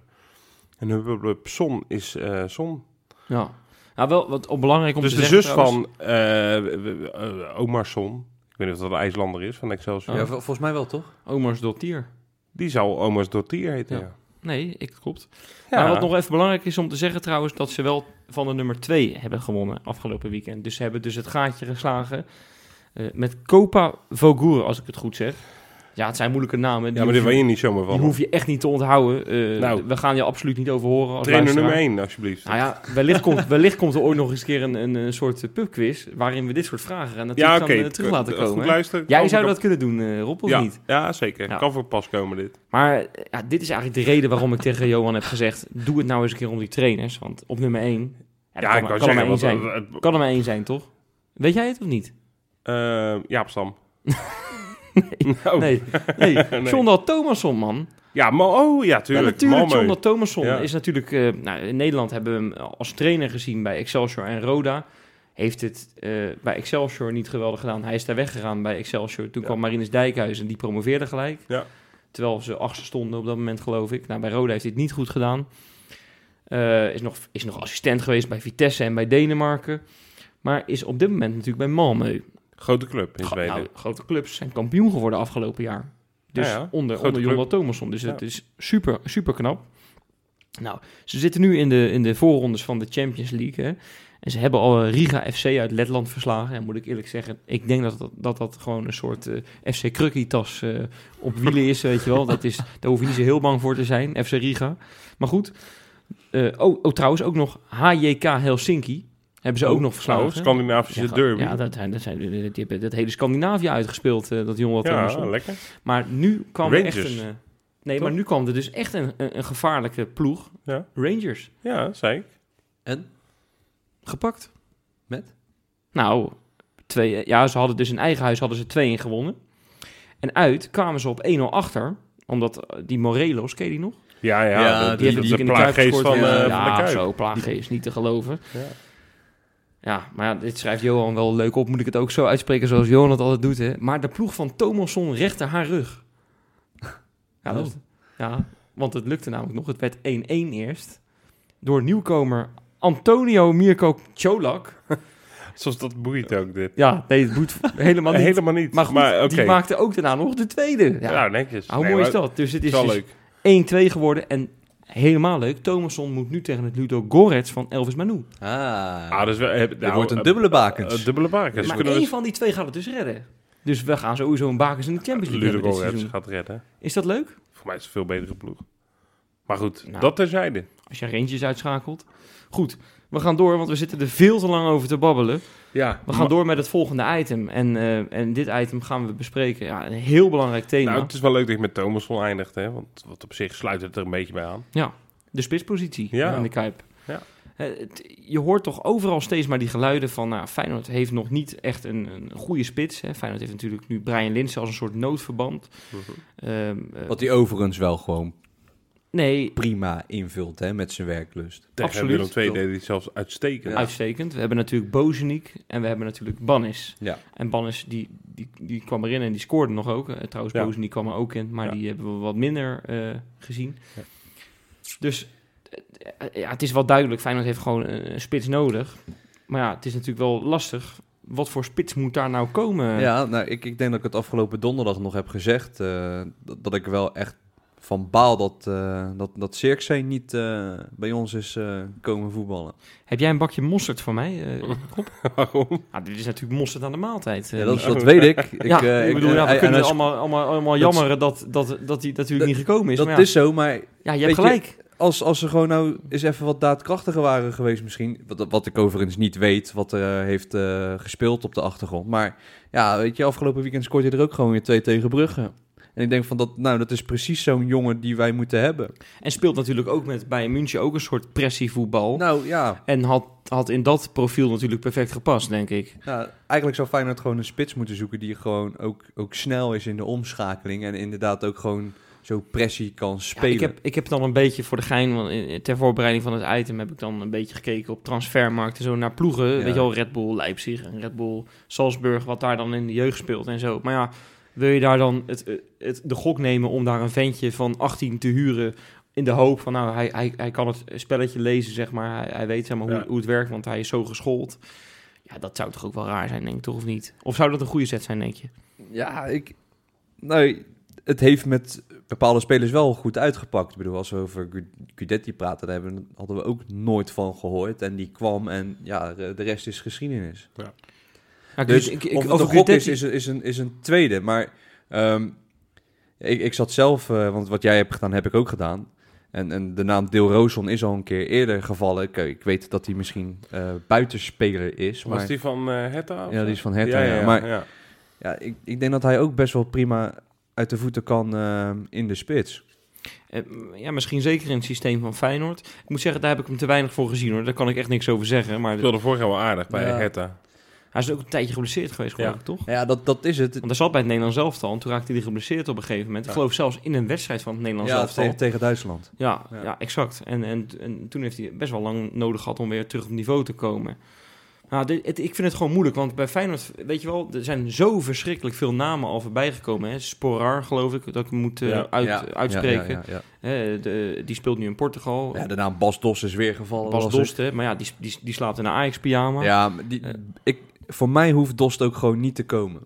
En Hubblepup Son is eh Son. Ja. Nou, wel wat op belangrijk om dus te de zeggen zus trouwens. van eh, w- w- eh, Omar Son. Ik weet niet of dat een IJslander is, van Excelsior. Ja, vol- volgens mij wel, toch? Omars Dottier. Die zou Omar's Dottier heten, Ja. ja. Nee, ik klopt. Ja. Maar wat nog even belangrijk is om te zeggen trouwens, dat ze wel van de nummer 2 hebben gewonnen afgelopen weekend. Dus ze hebben dus het gaatje geslagen eh, met Copa Vogur, als ik het goed zeg. Ja, het zijn moeilijke namen. Die Ja, maar dit weet je, niet zomaar die van. hoef je echt niet te onthouden. Eh, Nou. we gaan je absoluut niet over horen als Trainer nummer 1, alsjeblieft. Nou ja, wellicht komt, wellicht komt er ooit nog eens een keer een, een, een soort eh, pubquiz... waarin we dit soort vragen gaan natuurlijk ja, gaan, eh, terug laten komen. luisteren. Jij zou dat kunnen doen, eh, Rob, of ja, niet? Ja, zeker. Ja. Kan voor pas komen dit. Maar ja, dit is eigenlijk de reden waarom ik tegen Johan heb gezegd... doe het nou eens een keer om die trainers. Want op nummer 1... Ja, Ja, kan, ik er- kan er maar zijn. Kan er maar één zijn, toch? Weet jij het of niet? eh, Jaap Stam. Nee. Oh. Nee, nee. Nee. John Dal Thomasson, man. Ja, maar oh ja, Ja, tuurlijk. natuurlijk, Malmö. John Dal Thomasson Ja. is natuurlijk... eh, nou, in Nederland hebben we hem als trainer gezien bij Excelsior en Roda. Heeft het eh, bij Excelsior niet geweldig gedaan. Hij is daar weggegaan bij Excelsior. Toen Ja. kwam Marinus Dijkhuizen en die promoveerde gelijk. Ja. Terwijl ze achtste stonden op dat moment, geloof ik. Nou, bij Roda heeft hij het niet goed gedaan. Eh, is, nog, is nog assistent geweest bij Vitesse en bij Denemarken. Maar is op dit moment natuurlijk bij Malmö. Grote club in Gro- Zweden. nou, grote clubs zijn kampioen geworden afgelopen jaar. Dus Ja, ja. onder, Grote onder Jonathan. Thomasson. Dus het is super, super knap. Nou, ze zitten nu in de, in de voorrondes van de Champions League. Hè? En ze hebben al eh, Riga FC uit Letland verslagen. En moet ik eerlijk zeggen, ik denk dat dat, dat, dat gewoon een soort eh, FC Krukkie-tas eh, op wielen is, weet je wel. Dat is, daar hoef je niet zo heel bang voor te zijn, FC Riga. Maar goed. Oh, oh, trouwens ook nog HJK Helsinki. Hebben ze ook nog verslagen. oh, Scandinavische Ja, derby. Ja, dat, zijn- dat zijn, die hebben het hele Scandinavië uitgespeeld, eh, dat jongen wat Ja, lekker. Maar nu kwam er echt een... eh, nee, Toch? maar nu kwam er dus echt een, een, een gevaarlijke ploeg. Ja. Rangers. Ja, zei ik. En? Gepakt. Met? Nou, twee, ja, ze hadden dus in eigen huis hadden ze 2-1 gewonnen. En uit kwamen ze op 1-0 achter. Omdat eh, die Morelos, ken je die nog? Ja, ja. Ja, dat Die in de plaaggeest gescoord. van, ja, eh, van de Kuip. zo, plaaggeest, niet te geloven. Ja. Ja, maar ja, dit schrijft Johan wel leuk op. Moet ik het ook zo uitspreken zoals Johan het altijd doet, hè? Maar de ploeg van Thomasson rechte haar rug. Ja, dat, ja, want het lukte namelijk nog. Het werd 1-1 eerst. door nieuwkomer Antonio Mirko Cholak. Zoals dat boeit ook dit. Ja, nee, het moet helemaal niet. Helemaal niet. Maar goed, die maakte ook daarna nog de tweede. Ja, Ja, netjes. hoe Nee, mooi is dat? Dus het is dus leuk. 1-2 geworden en helemaal leuk. Thomasson moet nu tegen het Ludo Gorets van Elvis Manu. Ah, Ah, dat is wel, heb, dit nou, wordt een eh, dubbele bakens. eh, dubbele bakens. maar Kunnen één we van die twee gaat het dus redden. Dus we gaan sowieso een bakens in de Champions League Ludogorets seizoen. gaat redden. Is dat leuk? Voor mij is het een veel betere ploeg. Maar goed, Nou. dat terzijde. Als je Rangers uitschakelt. Goed, we gaan door, want we zitten er veel te lang over te babbelen. Ja, We gaan door met het volgende item. En, eh, en dit item gaan we bespreken. Ja, een heel belangrijk thema. Nou, het is wel leuk dat je met Thomas eindigt, hè? Want wat op zich sluit het er een beetje bij aan. De spitspositie Ja. in de Kuip. Ja. Eh, het- je hoort toch overal steeds maar die geluiden van... Nou, Feyenoord heeft nog niet echt een, een goede spits. Hè. Feyenoord heeft natuurlijk nu Brian Linsen als een soort noodverband. Ehm, eh, Wat hij overigens wel gewoon nee, prima invult hè, met zijn werklust. Tegen Absoluut. Willem II deed hij zelfs uitstekend. Ja. uitstekend. We hebben natuurlijk Bozeniek en we hebben natuurlijk Bannis. Ja. En Bannis die, die, die kwam erin en die scoorde nog ook. Eh, trouwens, Ja. Bozeniek kwam er ook in, maar Ja. die hebben we wat minder eh, gezien. Ja. Dus eh, ja, het is wel duidelijk, Feyenoord heeft gewoon een, spits nodig. Maar ja, het is natuurlijk wel lastig. Wat voor spits moet daar nou komen? Ja, nou, ik, ik denk dat ik het afgelopen donderdag nog heb gezegd. eh, dat, dat ik wel echt van baal dat, eh dat, dat Zirkzee niet eh, bij ons is eh, komen voetballen. Heb jij een bakje mosterd voor mij? eh, Rob? Waarom? Ah, dit is natuurlijk mosterd aan de maaltijd. Ja, dat, weet ik. ik ja, eh, ik bedoel, ja, we en- kunnen en- allemaal, allemaal, allemaal dat- jammeren dat, dat, dat hij natuurlijk dat- niet gekomen is. dat maar ja, is zo, maar ja, je hebt je- gelijk. als, als ze gewoon nou eens even wat daadkrachtiger waren geweest misschien. Wat, wat ik overigens niet weet, wat er eh, heeft eh, gespeeld op de achtergrond. Maar ja, weet je, afgelopen weekend scoorde je er ook gewoon weer twee tegen Brugge. En ik denk van dat, nou, dat is precies zo'n jongen die wij moeten hebben. En speelt natuurlijk ook met Bayern München ook een soort pressievoetbal. Nou ja, En had, had in dat profiel natuurlijk perfect gepast, denk ik. nou, eigenlijk zou Feyenoord gewoon een spits moeten zoeken die gewoon ook, ook snel is in de omschakeling. En inderdaad ook gewoon zo pressie kan Ja, spelen. ik, heb, ik heb dan een beetje voor de gein, want in- ter voorbereiding van het item heb ik dan een beetje gekeken op transfermarkten, zo naar ploegen. Ja. Weet je wel, Red Bull Leipzig en Red Bull Salzburg, wat daar dan in de jeugd speelt en zo. Maar ja, wil je daar dan het, het, de gok nemen om daar een ventje van 18 te huren in de hoop van, nou, hij, hij, hij kan het spelletje lezen, zeg maar. Hij, hij weet zeg maar, hoe, Ja. hoe het werkt, want hij is zo geschoold. Ja, dat zou toch ook wel raar zijn, denk ik, toch, of niet? Of zou dat een goede zet zijn, denk je? Ja, ik. Nou, het heeft met bepaalde spelers wel goed uitgepakt. Ik bedoel, als we over Gu- Guidetti praten, daar hebben, hadden we ook nooit van gehoord. En die kwam en ja, de de rest is geschiedenis. Ja, Dus ik, ik, of het over een gok is, is, is, een, is een tweede. Maar ehm, ik, ik zat zelf, eh, want wat jij hebt gedaan, heb ik ook gedaan. En, en de naam Deel Rooson is al een keer eerder gevallen. Ik, ik weet dat hij misschien eh, buitenspeler is. Was Maar, die van eh Hetta? of Ja, die is van Hertha, ja. ja, Maar- ja. ja, ik, ik denk dat hij ook best wel prima uit de voeten kan ehm, in de spits. Eh, Ja, misschien zeker in het systeem van Feyenoord. Ik moet zeggen, daar heb ik hem te weinig voor gezien hoor. Daar kan ik echt niks over zeggen. Maar Ik wilde vorig jaar wel aardig bij Ja. Hij is ook een tijdje geblesseerd geweest, geloof Ja. ik, toch? Ja, dat, dat is het. Want hij zat bij het Nederlands elftal en toen raakte hij geblesseerd op een gegeven moment. Ik geloof zelfs in een wedstrijd van het Nederlands Ja, elftal. tegen, tegen Duitsland. Ja, ja. Ja. exact. En, en, en toen heeft hij best wel lang nodig gehad om weer terug op niveau te komen. Nou, dit, het- ik vind het gewoon moeilijk, want bij Feyenoord, weet je wel, er zijn zo verschrikkelijk veel namen al voorbij gekomen. Hè. Sporar, geloof ik, dat ik moet Ja. uit, Ja, uitspreken. Ja, ja, ja. Hè, de, die speelt nu in Portugal. Ja, de naam Bas Dos is weer gevallen. Bas Dost, hè, maar ja, die, die, die slaapt in een Ajax-pyjama. Ja, maar die, Eh. ik, voor mij hoeft Dost ook gewoon niet te komen.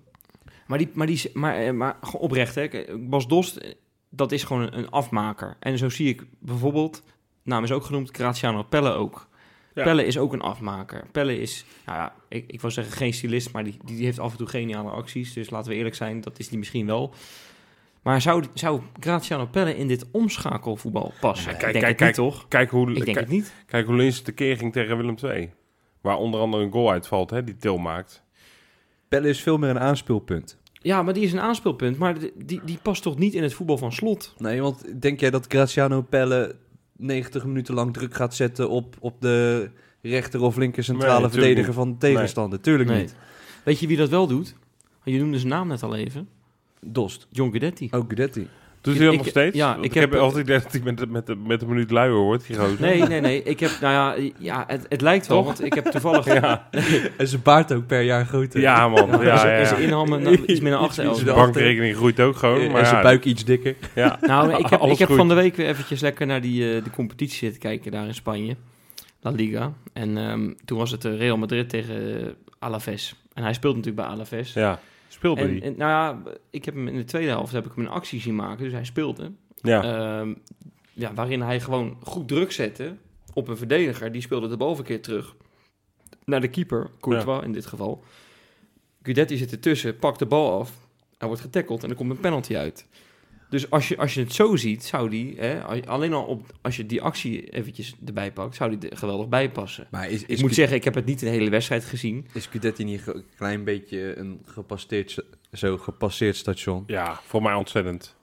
Maar, die, maar, die, maar, eh, maar gewoon oprecht, hè. Bas Dost, eh, dat is gewoon een, afmaker. En zo zie ik bijvoorbeeld, naam is ook genoemd, Graziano Pelle ook. Ja. Pelle is ook een afmaker. Pelle is, nou ja, ik, ik wil zeggen geen stylist, maar die, die heeft af en toe geniale acties. Dus laten we eerlijk zijn, dat is die misschien wel. Maar zou, zou Graziano Pelle in dit omschakelvoetbal passen? Ja, ik kijk, denk kijk, het niet, kijk. toch? Kijk hoe, Ik denk kijk, het niet. kijk hoe Lins tekeer ging tegen Willem II. Waar onder andere een goal uitvalt, hè, die Til maakt. Pelle is veel meer een aanspeelpunt. Ja, maar die is een aanspeelpunt. Maar die, die, past toch niet in het voetbal van slot? Nee, want denk jij dat Graziano Pelle 90 minuten lang druk gaat zetten op, op de rechter of linker centrale Nee, verdediger van de tegenstander? Tuurlijk Nee. niet. Weet je wie dat wel doet? Je noemde zijn naam net al even. Dost. John Guidetti. Ook Guidetti. Doet hij dat Ik- nog steeds? ja, ik ik heb heb- altijd idee dat hij met, de- met, de- met een minuut luier wordt, die gozer. Nee, nee, nee. Ik heb, nou ja, ja het, het lijkt wel, Toch? want ik heb toevallig... Ja, En zijn baard ook per jaar groter. ja man. Ja, Ja, ja, en zijn inhammen nou, iets 8 iets De de bankrekening groeit ook gewoon. en Maar zijn ja, buik iets dikker. ja. Nou, ik heb, ik heb van de week weer eventjes lekker naar die, eh, de competitie zitten kijken daar in Spanje. La Liga. En ehm, toen was het eh, Real Madrid tegen eh, Alaves. En hij speelt natuurlijk bij Alaves. ja. Speelde En, die? en, nou ja, ik heb hem in de tweede helft heb ik hem een actie zien maken. Dus hij speelde. Ja. Ehm, ja, waarin hij gewoon goed druk zette op een verdediger. Die speelde de bal een keer terug naar de keeper, Courtois in dit geval. Guidetti zit ertussen, pakt de bal af. Hij wordt getackeld en er komt een penalty uit. Dus als je, als je het zo ziet, zou die, hè, alleen al op, als je die actie eventjes erbij pakt, zou die er geweldig bijpassen. Maar is, Ik moet zeggen, ik heb het niet de hele wedstrijd gezien. is Gudetti niet een klein beetje een gepasseerd, zo gepasseerd station? ja, voor mij ontzettend.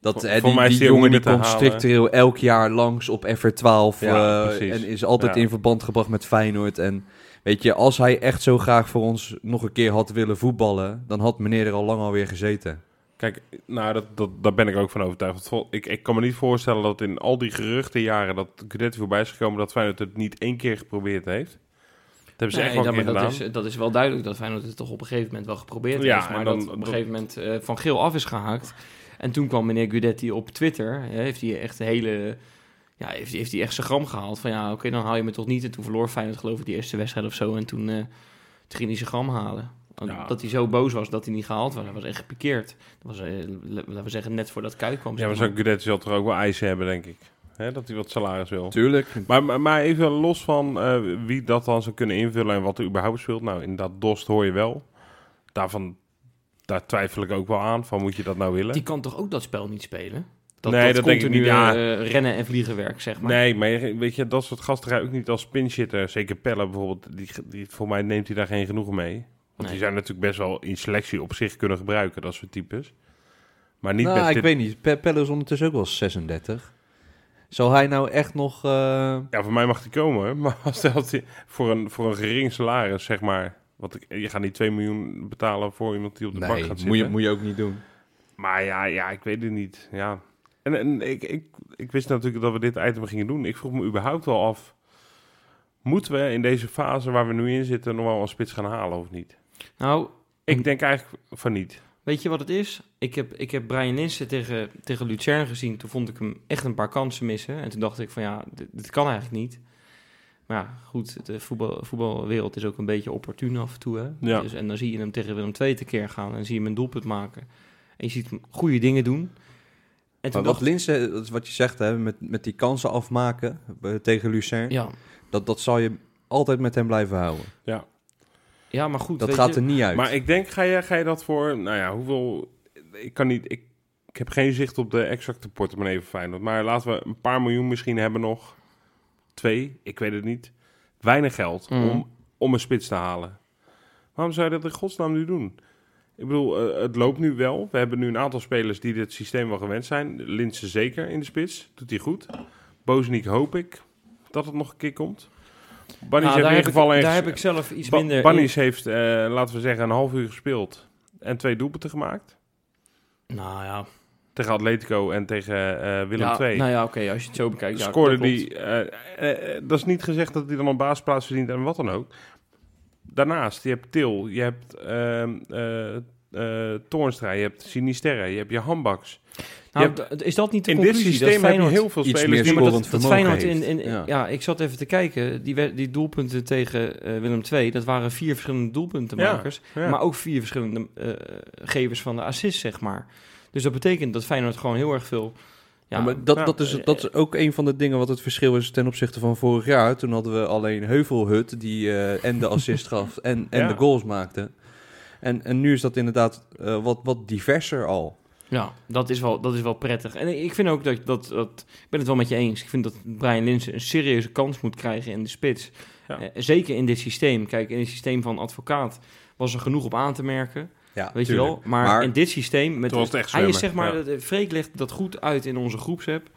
Dat, Voor- hè, die, mij is die die ook jongen die komt structureel elk jaar langs op FR12 Ja, eh, precies. en is altijd Ja. in verband gebracht met Feyenoord. En weet je, als hij echt zo graag voor ons nog een keer had willen voetballen, dan had meneer er al lang alweer gezeten. Kijk, nou, dat, dat, daar ben ik ook van overtuigd. Want Ik, ik kan me niet voorstellen dat in al die geruchtenjaren dat Gudetti voorbij is gekomen, dat Feyenoord het niet één keer geprobeerd heeft. Dat hebben ze Nee, echt wel maar dat, is, dat is wel duidelijk dat Feyenoord het toch op een gegeven moment wel geprobeerd Ja, heeft. Maar dan- dat op een dat- gegeven moment eh, van geel af is gehaakt. En toen kwam meneer Gudetti op Twitter. hè, heeft hij echt hele... Ja, heeft, hij- heeft hij echt zijn gram gehaald. Van ja, oké, dan haal je me toch niet. En toen verloor Feyenoord geloof ik die eerste wedstrijd of zo. En toen, eh, toen ging hij zijn gram halen. Ja. Dat hij zo boos was dat hij niet gehaald was. Hij was echt gepikeerd. Dat was, eh, laten we zeggen, net voordat Kuit kwam. Ja, maar zo'n Gudetti zal toch ook wel eisen hebben, denk ik. Hè, dat hij wat salaris wil. Tuurlijk. Maar, maar, maar even los van eh, wie dat dan zou kunnen invullen en wat er überhaupt speelt. Nou, inderdaad, Dost hoor je wel. Daarvan, daar twijfel ik ook wel aan. Van, moet je dat nou willen? Die kan toch ook dat spel niet spelen? Dat, Nee, dat denk ik continu, niet, ja. eh, rennen en vliegenwerk, zeg maar. Nee, maar weet je, dat soort gasten ga je ook niet als pinchitter. Zeker Pelle bijvoorbeeld. Die, die, voor mij neemt hij daar geen genoegen mee. Want Nee. die zijn natuurlijk best wel in selectie op zich kunnen gebruiken, dat soort types. Maar niet nou, ik dit... weet niet. Pe Pelle is ondertussen ook wel 36. Zal hij nou echt nog... eh, Ja, voor mij mag die komen. Maar als hij- hij voor, een, voor een gering salaris, zeg maar... Want ik, je gaat niet 2 miljoen betalen voor iemand die op de bank gaat moet zitten. je, moet je ook niet doen. Maar ja, ja, ik weet het niet. Ja. En, en ik, ik, ik wist natuurlijk dat we dit item gingen doen. Ik vroeg me überhaupt wel af... Moeten we in deze fase waar we nu in zitten... nog wel een spits gaan halen of niet? Nou, Ik denk eigenlijk van niet. Weet je wat het is? Ik heb, ik heb Brian Linsen tegen, tegen Lucerne gezien. Toen vond ik hem echt een paar kansen missen. En toen dacht ik van ja, dit, dit kan eigenlijk niet. Maar ja, goed, de voetbal, voetbalwereld is ook een beetje opportun af en toe. Hè? Ja. Dus, en dan zie je hem tegen Willem II tekeer gaan. En zie je hem een doelpunt maken. En je ziet hem goede dingen doen. En toen Maar wat dacht Linse, dat is wat je zegt, hè, met, met die kansen afmaken eh, tegen Lucerne, ja, dat, dat zal je altijd met hem blijven houden. ja, maar goed. Dat weet gaat je, er niet uit. Maar ik denk, ga je, ga je dat voor... Nou ja, hoeveel... Ik kan niet... Ik, ik heb geen zicht op de exacte portemonnee van Feyenoord. Maar laten we een paar miljoen misschien hebben nog. Twee, ik weet het niet. Weinig geld Mhm. om, om een spits te halen. Waarom zou je dat in godsnaam nu doen? Ik bedoel, eh, het loopt nu wel. We hebben nu een aantal spelers die dit systeem wel gewend zijn. Linse zeker in de spits. Doet hij goed. Bozeniek hoop ik dat het nog een keer komt. Bannies Nou, heeft daar, in heb ieder geval ik, echt- daar heb ik zelf iets Ba- minder... Bannies heeft, eh, laten we zeggen, een half uur gespeeld. En twee doelpunten gemaakt. Nou ja, Tegen Atletico en tegen eh, Willem ja, II. Nou ja, oké, als je het zo bekijkt. scoorde die... eh, dat is niet gezegd dat hij dan een baasplaats verdient en wat dan ook. Daarnaast, je hebt Til, je hebt eh, Toornstra, je hebt Sinisterra, je hebt je Hambaks. Nou, is dat niet de In dit systeem dat heb je heel veel iets spelers meer die... Ja, maar dat, dat vermogen Feyenoord in, heeft. in, Ja. ja. ik zat even te kijken. Die, die doelpunten tegen eh, Willem II, dat waren vier verschillende doelpuntenmakers. Ja. Maar ook vier verschillende eh, gevers van de assist, zeg maar. Dus dat betekent dat Feyenoord gewoon heel erg veel... Ja, Ja, maar dat, ja, dat, is, dat is ook een van de dingen wat het verschil is ten opzichte van vorig jaar. Toen hadden we alleen Heuvelhut die eh, en de assist gaf en, en Ja. de goals maakte. En, en nu is dat inderdaad eh, wat, wat diverser al. Ja, dat is wel, dat is wel prettig. En ik vind ook dat, dat, dat... Ik ben het wel met je eens. Ik vind dat Brian Linsen een serieuze kans moet krijgen in de spits. Ja. Eh, zeker in dit systeem. Kijk, in het systeem van advocaat was er genoeg op aan te merken. Ja, Weet je wel? Maar, Maar- in dit systeem... Met, was het hij is zeg maar... ja. dat- Freek legt dat goed uit in onze groepsapp.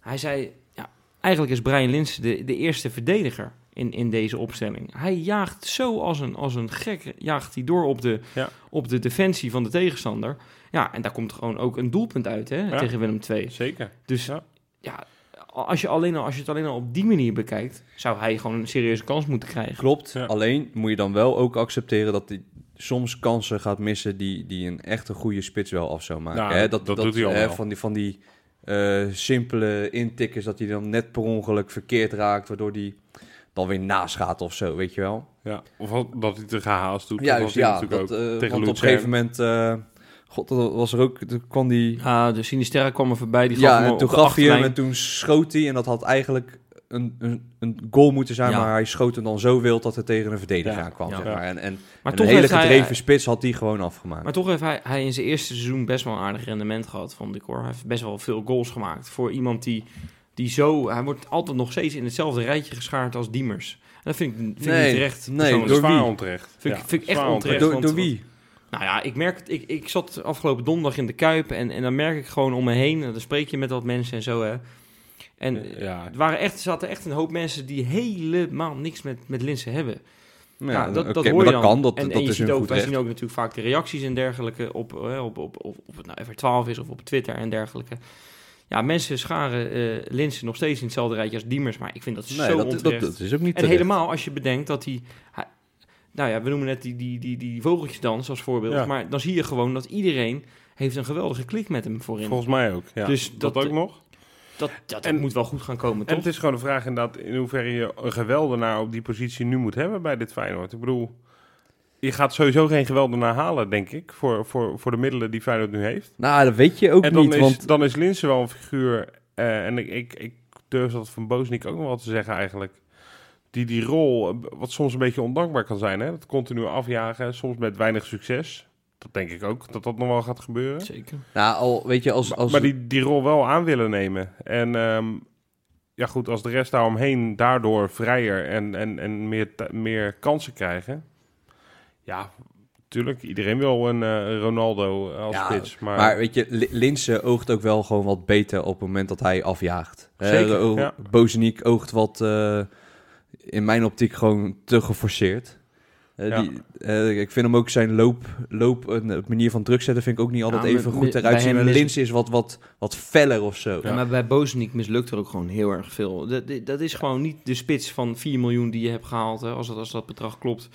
Hij zei... Ja, eigenlijk is Brian Linsen de, de eerste verdediger in, in deze opstelling. Hij jaagt zo als een, als een gek, jaagt hij door op de, Ja. op de defensie van de tegenstander. Ja, en daar komt gewoon ook een doelpunt uit hè, Ja. tegen Willem II. Zeker. Dus Ja. ja, als, je alleen al, als je het alleen al op die manier bekijkt, zou hij gewoon een serieuze kans moeten krijgen. Klopt, Ja. alleen moet je dan wel ook accepteren dat hij soms kansen gaat missen die, die een echt een goede spits wel af zou maken. Nou, hè? dat doet hij al hè, wel. Van die, van die eh, simpele intikkers dat hij dan net per ongeluk verkeerd raakt, waardoor hij dan weer naast gaat of zo, weet je wel. Ja. Of wat- dat hij te gehaast doet. Juist, ja. natuurlijk Dat, ook eh, tegen want op een gegeven moment, eh, god, dat was er ook, toen kwam die... Ja, de Sinisterra kwam er voorbij, die gaf Ja, en toen gaf hij hem achterlijn. en toen schoot hij en dat had eigenlijk een, een, een goal moeten zijn, Ja. maar hij schoot hem dan zo wild dat het tegen een verdediger Ja. aankwam. Ja. Zeg maar. En, en, Maar en toch een hele hij- gedreven spits had hij gewoon afgemaakt. Maar toch heeft hij, hij in zijn eerste seizoen best wel een aardig rendement gehad, vond ik hoor. Hij heeft best wel veel goals gemaakt. Voor iemand die, die zo... Hij wordt altijd nog steeds in hetzelfde rijtje geschaard als Diemers. En dat vind ik, vind ik Nee, niet terecht. nee, door Zwaar wie? onterecht. Vind ik- Ja, vind ik echt onterecht. door, want- door wie? Nou ja, ik merk het. Ik, ik zat afgelopen donderdag in de Kuip en, en dan merk ik gewoon om me heen. en Dan spreek je met wat mensen en zo hè. En Ja. er waren echt, er zaten echt een hoop mensen die helemaal niks met, met Linsen hebben. Ja, Ja, dat, dat oké, hoor je dat dan. kan, dat, en, dat en je is ziet een ook, wij recht. zien ook natuurlijk vaak de reacties en dergelijke op, op, op, op, op het nou even 12 is of op Twitter en dergelijke. Ja, mensen scharen eh Linsen nog steeds in hetzelfde rijtje als Diemers, maar ik vind dat Nee, zo dat, dat, onterecht. dat is ook niet en helemaal als je bedenkt dat hij... nou ja, we noemen net die, die, die, die vogeltjesdans als voorbeeld, Ja. maar dan zie je gewoon dat iedereen heeft een geweldige klik met hem voorin. Volgens mij ook. Ja. Dus dat, dat- ook nog. dat, dat, en- moet wel goed gaan komen, En toch? het is gewoon de vraag inderdaad in hoeverre je een geweldenaar op die positie nu moet hebben bij dit Feyenoord. Ik bedoel, je gaat sowieso geen geweldenaar halen, denk ik, voor, voor, voor de middelen die Feyenoord nu heeft. Nou, dat weet je ook en dan niet, is, want dan is Linsen wel een figuur, eh, en ik, ik, ik durf dat van Bozeniek ook nog wel te zeggen eigenlijk, die die rol, eh, wat soms een beetje ondankbaar kan zijn, hè? dat continu afjagen, soms met weinig succes. Dat denk ik ook, dat dat nog wel gaat gebeuren. Zeker. nou, al, weet je, als... Maar- als Maar die, die rol wel aan willen nemen. En ehm, ja, goed, als de rest daaromheen daardoor vrijer en, en, en meer, meer kansen krijgen. Ja, natuurlijk, iedereen wil een eh, Ronaldo als Ja, spits. Maar, Maar weet je, Li- Linse oogt ook wel gewoon wat beter op het moment dat hij afjaagt. Eh, Zeker, ja. Bozeniek oogt wat, eh, in mijn optiek, gewoon te geforceerd. Eh, Ja. die, eh, ik vind hem ook zijn loop, loop en de manier van druk zetten vind ik ook niet altijd Ja, even goed eruit zien. mis- Linse is wat, wat, wat feller of zo. Ja, maar bij Bozeniek mislukt er ook gewoon heel erg veel. Dat, dat- dat is gewoon niet de spits van 4 miljoen die je hebt gehaald, hè, als, dat, als dat bedrag klopt.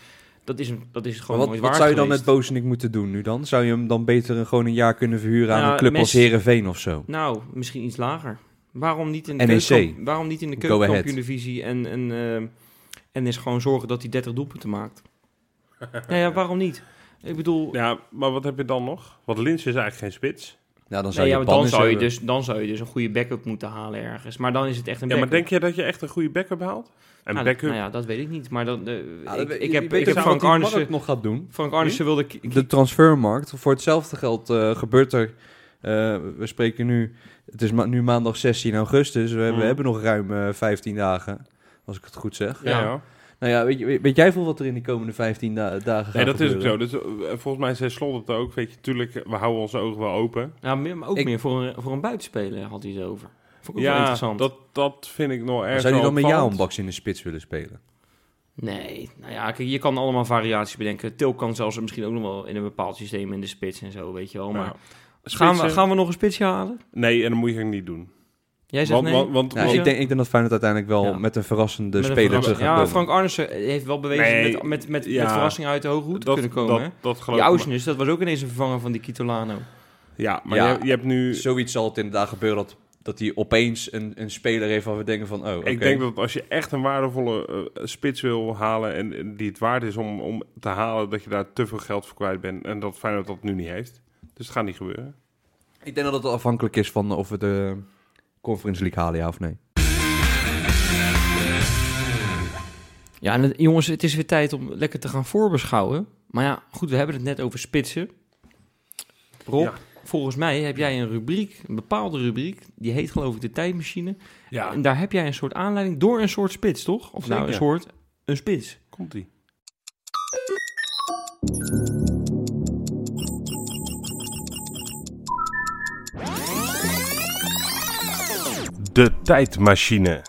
Dat is, een, dat is Maar gewoon wat, nooit wat waard zou je dan geweest. met Bozeniek moeten doen nu dan? Zou je hem dan beter een, gewoon een jaar kunnen verhuren aan Nou, een club als Herenveen of zo? Nou, misschien iets lager. Waarom niet in de, NEC. keukenkamp- waarom niet in de keukenkampioen-divisie en, en, eh, en is gewoon zorgen dat hij 30 doelpunten maakt? nou ja, waarom niet? Ik bedoel, ja, maar wat heb je dan nog? Want Linsen is eigenlijk geen spits. Ja, dan zou nee, je ja, maar dan, zou je dus, dan zou je dus een goede backup moeten halen ergens. Maar dan is het echt een Ja, maar denk je dat je echt een goede backup haalt? En nou, backup? nou ja, dat weet ik niet. Maar dan, eh, Ja, ik, heb, ik heb wat Frank Arnissen... Nog gaat doen. Frank Arnissen wilde... ik- ik- De transfermarkt. Voor hetzelfde geld eh, gebeurt er. eh, we spreken nu. Het is ma- nu maandag 16 augustus. We, hebben- we Mm. hebben nog ruim eh, 15 dagen. Als ik het goed zeg. ja. Nou ja, weet, je, weet, weet jij veel wat er in die komende 15 da- dagen gaat Nee, dat is ook zo. Dus, eh, volgens mij zei Slot het ook. Weet je, tuurlijk, we houden onze ogen wel open. Ja, meer, maar ook Ik- meer voor een, voor een buitenspeler had hij het over. Vond ik ook wel Ja, interessant. dat, dat vind ik nog erg Zou je dan met jou opvallend. een baks in de spits willen spelen? Nee, nou ja, kijk, je kan allemaal variaties bedenken. Til kan zelfs misschien ook nog wel in een bepaald systeem in de spits en zo, weet je wel. Maar Ja. gaan, we, gaan we nog een spitsje halen? Nee, en dat moet je niet doen. Jij zegt Want, nee? want, want, Ja, want- ik, denk, ik denk dat Feyenoord uiteindelijk wel Ja. met een verrassende Met een speler terug gaat Ja, komen. Frank Arnissen heeft wel bewezen Nee, met, met, met, ja. met verrassing uit de hoge hoed te dat, kunnen komen. dat, dat geloof Die. Ausnes, dat was ook ineens een vervanger van die Kitolano. Ja, maar Ja. Je, je hebt nu... Zoiets zal het inderdaad gebeuren dat, dat hij opeens een, een speler heeft waar we denken van... Oh, oké. Ik denk dat als je echt een waardevolle eh, spits wil halen en, en die het waard is om, om te halen, dat je daar te veel geld voor kwijt bent. En dat Feyenoord dat nu niet heeft. Dus het gaat niet gebeuren. Ik denk dat het afhankelijk is van of we de Conference League halen, ja of nee. Ja, en het- jongens, het is weer tijd om lekker te gaan voorbeschouwen. Maar ja, goed, we hebben het net over spitsen. Rob, Ja. volgens mij heb jij een rubriek, een bepaalde rubriek, die heet geloof ik de tijdmachine. Ja, En daar heb jij een soort aanleiding door een soort spits, toch? Of nou, een soort, een spits. komt De tijdmachine.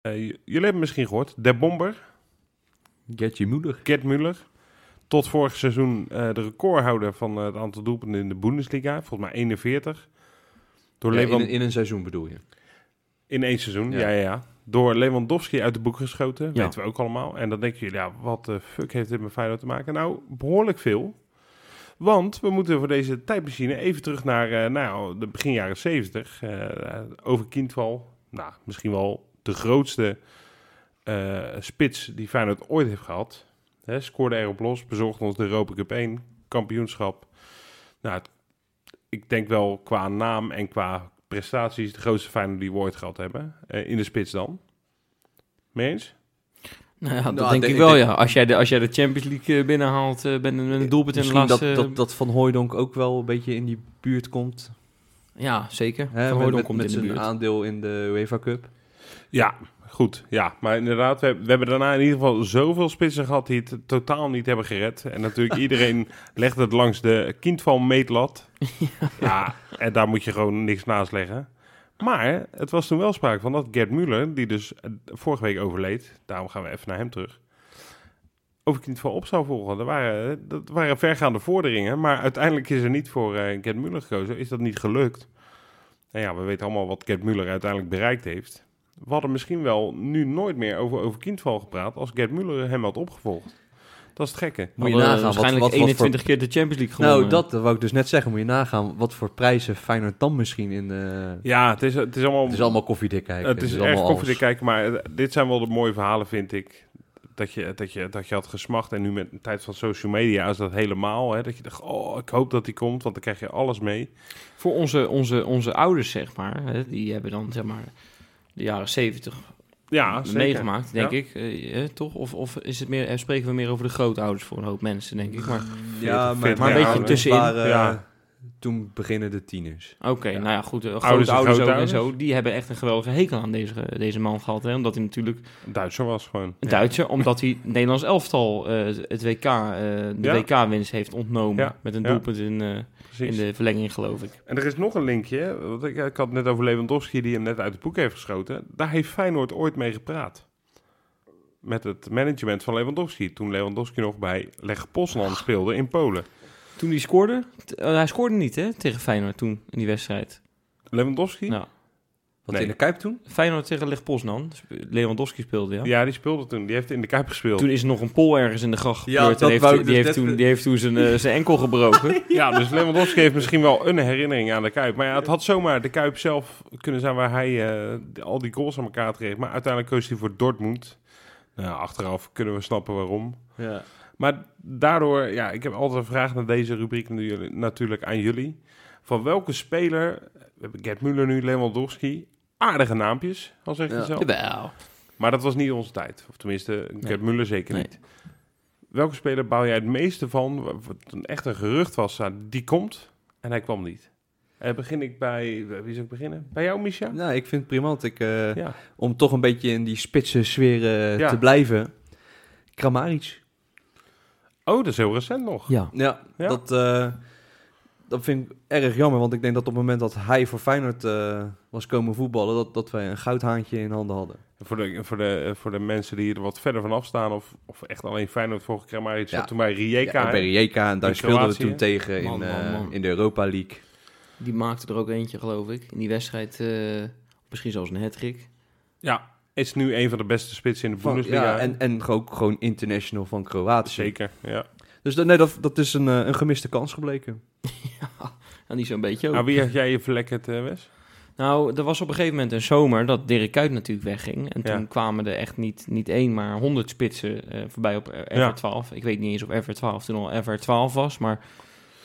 Eh, jullie hebben misschien gehoord, De Bomber, Get je moeder. Gerd Muller. Tot vorig seizoen eh, de recordhouder van eh, het aantal doelpunten in de Bundesliga. Volgens mij 41. Door Ja, in, in een seizoen bedoel je? In één seizoen, ja. Ja. ja, ja, Door Lewandowski uit de boek geschoten, weten we ook allemaal. En dan denken jullie, ja, wat de fuck heeft dit met Feyenoord te maken? Nou, behoorlijk veel. Want we moeten voor deze tijdmachine even terug naar eh, nou, de begin jaren 70. eh, over Kindval, nou, misschien wel de grootste eh, spits die Feyenoord ooit heeft gehad. Hè, scoorde erop los, bezorgde ons de Europa Cup 1, kampioenschap. Nou, ik denk wel qua naam en qua prestaties de grootste Feyenoord die we ooit gehad hebben. In de spits dan. Mee? Nou ja, dat Nou, denk ik ik wel, denk- ja. Als jij de, als jij de Champions League eh, binnenhaalt eh, met een een doelpunt in de Misschien laatste... dat, dat, dat Van Hooijdonk ook wel een beetje in die buurt komt. Ja, zeker. Hè, Van met, komt met in de zijn buurt. aandeel in de UEFA Cup. Ja, goed. Ja, maar inderdaad, we, we hebben daarna in ieder geval zoveel spitsen gehad die het totaal niet hebben gered. En natuurlijk iedereen legt het langs de kindval meetlat. Ja, en daar moet je gewoon niks naast leggen. Maar het was toen wel sprake van dat Gerd Muller, die dus eh, vorige week overleed, daarom gaan we even naar hem terug, over kindval op zou volgen. Dat waren, dat waren vergaande vorderingen, maar uiteindelijk is er niet voor eh Gerd Muller gekozen. Is dat niet gelukt? En ja, we weten allemaal wat Gerd Muller uiteindelijk bereikt heeft. We hadden misschien wel nu nooit meer over, over kindval gepraat als Gerd Muller hem had opgevolgd. Dat is het gekke. Moet je nagaan. Wat, Waarschijnlijk wat, wat voor, 21 keer de Champions League gewonnen. nou, dat wou ik dus net zeggen. Moet je nagaan wat voor prijzen Feyenoord dan misschien in... eh, Ja, het is, het is allemaal... het is allemaal koffiedik kijken. Het is, erg allemaal koffiedik als- kijken, maar eh, dit zijn wel de mooie verhalen, vind ik. Dat je, dat, je, dat je had gesmacht en nu met de tijd van social media is dat helemaal. Hè, dat je dacht, oh, ik hoop dat die komt, want dan krijg je alles mee. Voor onze, onze, onze ouders, zeg maar, hè, die hebben dan, zeg maar, de jaren 70 Ja, zeker. meegemaakt, denk Ja. ik. eh, hè, toch? Of, of is het meer, eh, spreken we meer over de grootouders voor een hoop mensen, denk ik. Maar Ja, maar, 40 maar een beetje tussenin. waren, Ja. Toen beginnen de tieners. oké, Ja. nou ja, goed. eh, Ouders ouders ook en zo, die hebben echt een geweldige hekel aan deze, deze man gehad. Hè, omdat hij natuurlijk Een Duitser was gewoon. een Duitser, omdat hij het Nederlands elftal eh, het WK, eh, de Ja. WK-winst heeft ontnomen. Ja, Met een ja. doelpunt in, eh, in de verlenging, geloof ik. En er is nog een linkje. Want ik, ik had het net over Lewandowski die hem net uit het boek heeft geschoten. Daar heeft Feyenoord ooit mee gepraat. Met het management van Lewandowski. Toen Lewandowski nog bij Leg Poznan speelde in Polen. Toen hij scoorde, t- eh, hij scoorde niet hè, tegen Feyenoord toen in die wedstrijd. Lewandowski? Nou, Wat Nee. in de Kuip toen? Feyenoord tegen Leg Poznan. Lewandowski speelde, ja. Ja, die speelde toen. Die heeft in de Kuip gespeeld. Toen is er nog een pol ergens in de gracht Ja, gepleurd. dat en heeft, wou die, dus heeft toen, die heeft toen zijn, eh, zijn enkel gebroken. Ja, dus Lewandowski heeft misschien wel een herinnering aan de Kuip. Maar ja, het had zomaar de Kuip zelf kunnen zijn waar hij eh, al die goals aan elkaar kreeg. Maar uiteindelijk koos hij voor Dortmund. Nou, achteraf kunnen we snappen waarom. Ja. Maar daardoor, ja, ik heb altijd een vraag naar deze rubriek natuurlijk aan jullie. Van welke speler, we hebben Gerd Muller nu, Lewandowski, aardige naampjes, al zeg je Ja. zelf. Jawel. Maar dat was niet onze tijd. Of tenminste, Gerd Muller zeker Nee. niet. Welke speler bouw jij het meeste van, wat een echt een gerucht was, die komt en hij kwam niet? Eh, begin ik bij, wie zou ik beginnen? Bij jou, Misha? Nou, ik vind het prima, want ik, eh, Ja. om toch een beetje in die spitse sfeer eh, Ja. te blijven. Kramaric. Oh, dat is heel recent nog. Ja. Ja, Ja? Dat, eh, dat vind ik erg jammer, want ik denk dat op het moment dat hij voor Feyenoord eh, was komen voetballen, dat, dat wij een goudhaantje in handen hadden. Voor de, voor, de, voor de mensen die er wat verder vanaf staan, of, of echt alleen Feyenoord voor Kramaric, Ja. zat toen bij Rijeka. Ja, bij Rijeka, en daar speelden we toen tegen in, Man, man, eh, in de Europa League. Die maakte er ook eentje, geloof ik. In die wedstrijd, eh, misschien zelfs een hat-trick. Ja, is nu een van de beste spitsen in de Bundesliga. ja, en, en ook gewoon international van Kroatië. Zeker, ja. Dus dat, nee, dat, dat is een, eh, een gemiste kans gebleken. En die zo'n beetje ook. Nou, wie had jij je verlekkerd, eh, Wes? Nou, er was op een gegeven moment een zomer dat Dirk Kuyt natuurlijk wegging. En toen Ja. kwamen er echt niet, niet één, maar honderd spitsen eh, voorbij op eh, Ja. FR12. Ik weet niet eens of FR12 toen al FR12 was, maar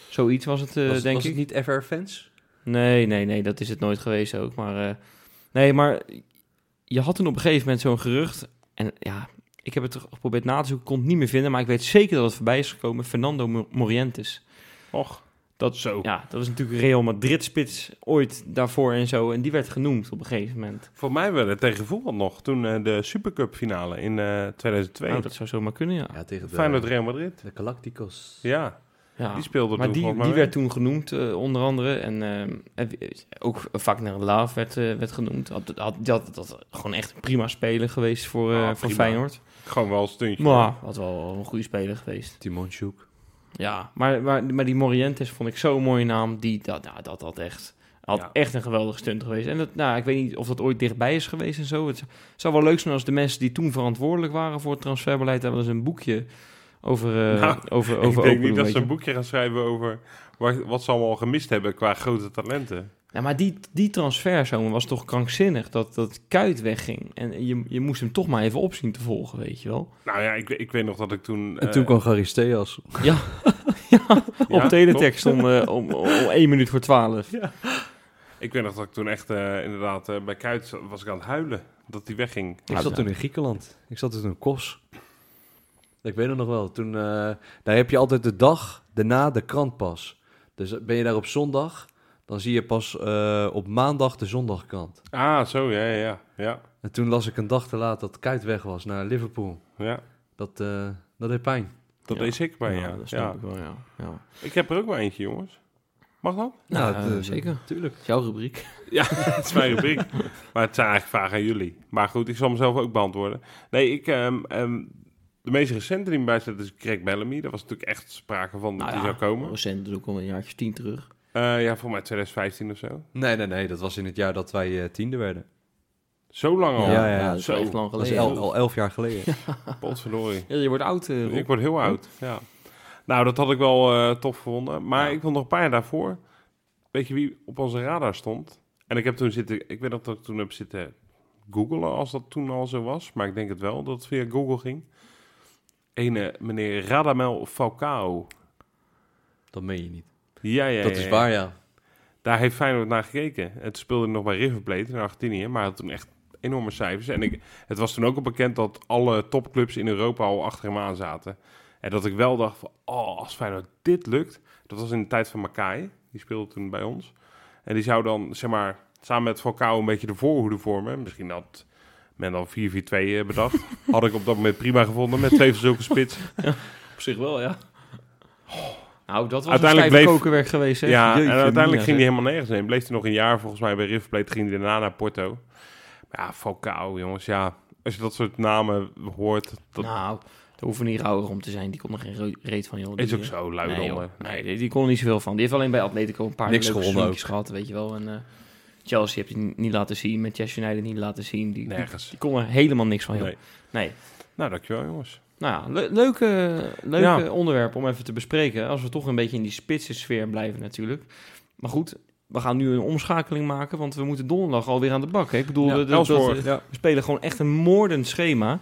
zoiets was het, eh, was, denk was ik. het niet FR-fans? Nee, nee, nee, dat is het nooit geweest ook. Maar eh, nee, maar je had toen op een gegeven moment zo'n gerucht. En ja, ik heb het er geprobeerd na te zoeken, kon het niet meer vinden. Maar ik weet zeker dat het voorbij is gekomen. Fernando Mo- Morientes. Och, Dat, zo. ja, dat was natuurlijk Real Madrid-spits ooit daarvoor en zo. En die werd genoemd op een gegeven moment. Voor mij werd het tegen voetbal nog. Toen eh, de Supercup finale in eh 2002. Nou, dat zou zomaar kunnen, ja. Ja, tegen de, Feyenoord Real Madrid. de Galacticos. Ja. Ja. Die speelde maar toen die, die werd toen genoemd, eh, onder andere. En ehm, en ook Wagner Laaf werd, eh, werd genoemd. Had, had, dat, dat gewoon echt een prima speler geweest voor, eh, Ah, voor. Feyenoord. Gewoon wel een stuntje. Maar had wel een goede speler geweest. Timon Sjoek. Ja, maar, maar, maar die Morientes vond ik zo'n mooie naam. Die, dat, ja, dat had echt, had Ja. echt een geweldige stunt geweest. En dat, nou, ik weet niet of dat ooit dichtbij is geweest en zo. Het zou- zou wel leuk zijn als de mensen die toen verantwoordelijk waren voor het transferbeleid... hebben eens een boekje over, eh Nou, over, ik over denk open niet dat ze een je. boekje gaan schrijven over waar- wat ze allemaal gemist hebben qua grote talenten. Ja, maar die, die transferzomer was toch krankzinnig dat, dat Kuit wegging. En je, je moest hem toch maar even opzien te volgen, weet je wel. Nou ja, ik, ik weet nog dat ik toen... En eh, toen kwam Charisteas. Ja, ja op Ja, teletext om, eh, om, om, om één minuut voor twaalf. Ik weet nog dat ik toen echt eh, inderdaad eh, bij Kuit was ik aan het huilen. Dat hij wegging. Ik Ja, zat toen in Griekenland. Ik zat toen in Kos. Ik weet het nog wel. Toen, eh, daar heb je altijd de dag daarna de krant pas. Dus ben je daar op zondag, dan zie je pas eh, op maandag de zondagkrant. Ah, zo, ja, ja, ja. Ja, En toen las ik een dag te laat dat Kuit weg was naar Liverpool. ja. Dat, eh, dat deed pijn. dat Ja. deed ik bij, ja. dat ja. snap ik wel, ja. ja. Ik heb er ook wel eentje, jongens. Mag dat? Nou, Ja, zeker. Tuurlijk. Jouw rubriek. Ja, het is mijn rubriek. maar het zijn eigenlijk vragen aan jullie. Maar goed, ik zal mezelf ook beantwoorden. Nee, ik... ehm, ehm, de meest recente die me bijstaat is Greg Bellamy. Daar was natuurlijk echt sprake van dat Nou hij ja, zou komen. Recent, dus ook al een jaartje tien terug. Eh, ja, voor mij 2015 of zo. Nee, nee, nee. Dat was in het jaar dat wij eh, tiende werden. Zo lang al. Ja, ja, dat is zo. echt lang Dat is geleden. el- al elf jaar geleden. Potverdorie. Ja, je wordt oud, eh. Ik word heel oud, ja. Nou, dat had ik wel eh, tof gevonden. Maar Ja. ik vond nog een paar jaar daarvoor... Weet je wie op onze radar stond? En ik heb toen zitten... Ik weet nog dat ik toen heb zitten googlen als dat toen al zo was. Maar ik denk het wel, dat het via Google ging. Ene meneer Radamel Falcao. Dat meen je niet. Ja, ja, dat ja, is ja. waar, ja. Daar heeft Feyenoord naar gekeken. Het speelde nog bij River Plate in Argentinië, maar had toen echt enorme cijfers. En ik, het was toen ook al bekend dat alle topclubs in Europa al achter hem aan zaten. En dat ik wel dacht van, oh, als Feyenoord dit lukt. Dat was in de tijd van Makai, die speelde toen bij ons. En die zou dan, zeg maar, samen met Falcao een beetje de voorhoede vormen. Misschien had men dan 4-4-2 eh, bedacht. Had ik op dat moment prima gevonden met twee zulke spits. Op zich wel, ja. Nou, dat was Uiteindelijk een stijve bleef- kokerwerk geweest, hè? Ja, Jeetje, en uiteindelijk ging hij helemaal nergens heen. Bleef hij nog een jaar volgens mij bij River Plate. Ging hij daarna naar Porto. Maar ja, Falcao, jongens. Ja, als je dat soort namen hoort, dat Nou, daar hoeven niet rouwig om te zijn. Die kon er geen re- reet van, joh. is ook zo lui Nee, nee die, die kon er niet zoveel van. Die heeft alleen bij Atletico een paar Niks leuke gewonnen gehad, weet je wel. En eh, Chelsea heeft hij niet laten zien, Manchester United niet laten zien. Die, Nergens. die kon er helemaal niks van, joh. Nee. Nee. Nou, dankjewel, jongens. Nou ja, le- leuke, leuke Ja. onderwerp om even te bespreken. Als we toch een beetje in die spitse sfeer blijven natuurlijk. Maar goed, we gaan nu een omschakeling maken, want we moeten donderdag alweer aan de bak. Hè? Ik bedoel, Ja, de- de- Elfsborg. dat- Ja. we spelen gewoon echt een moordend schema.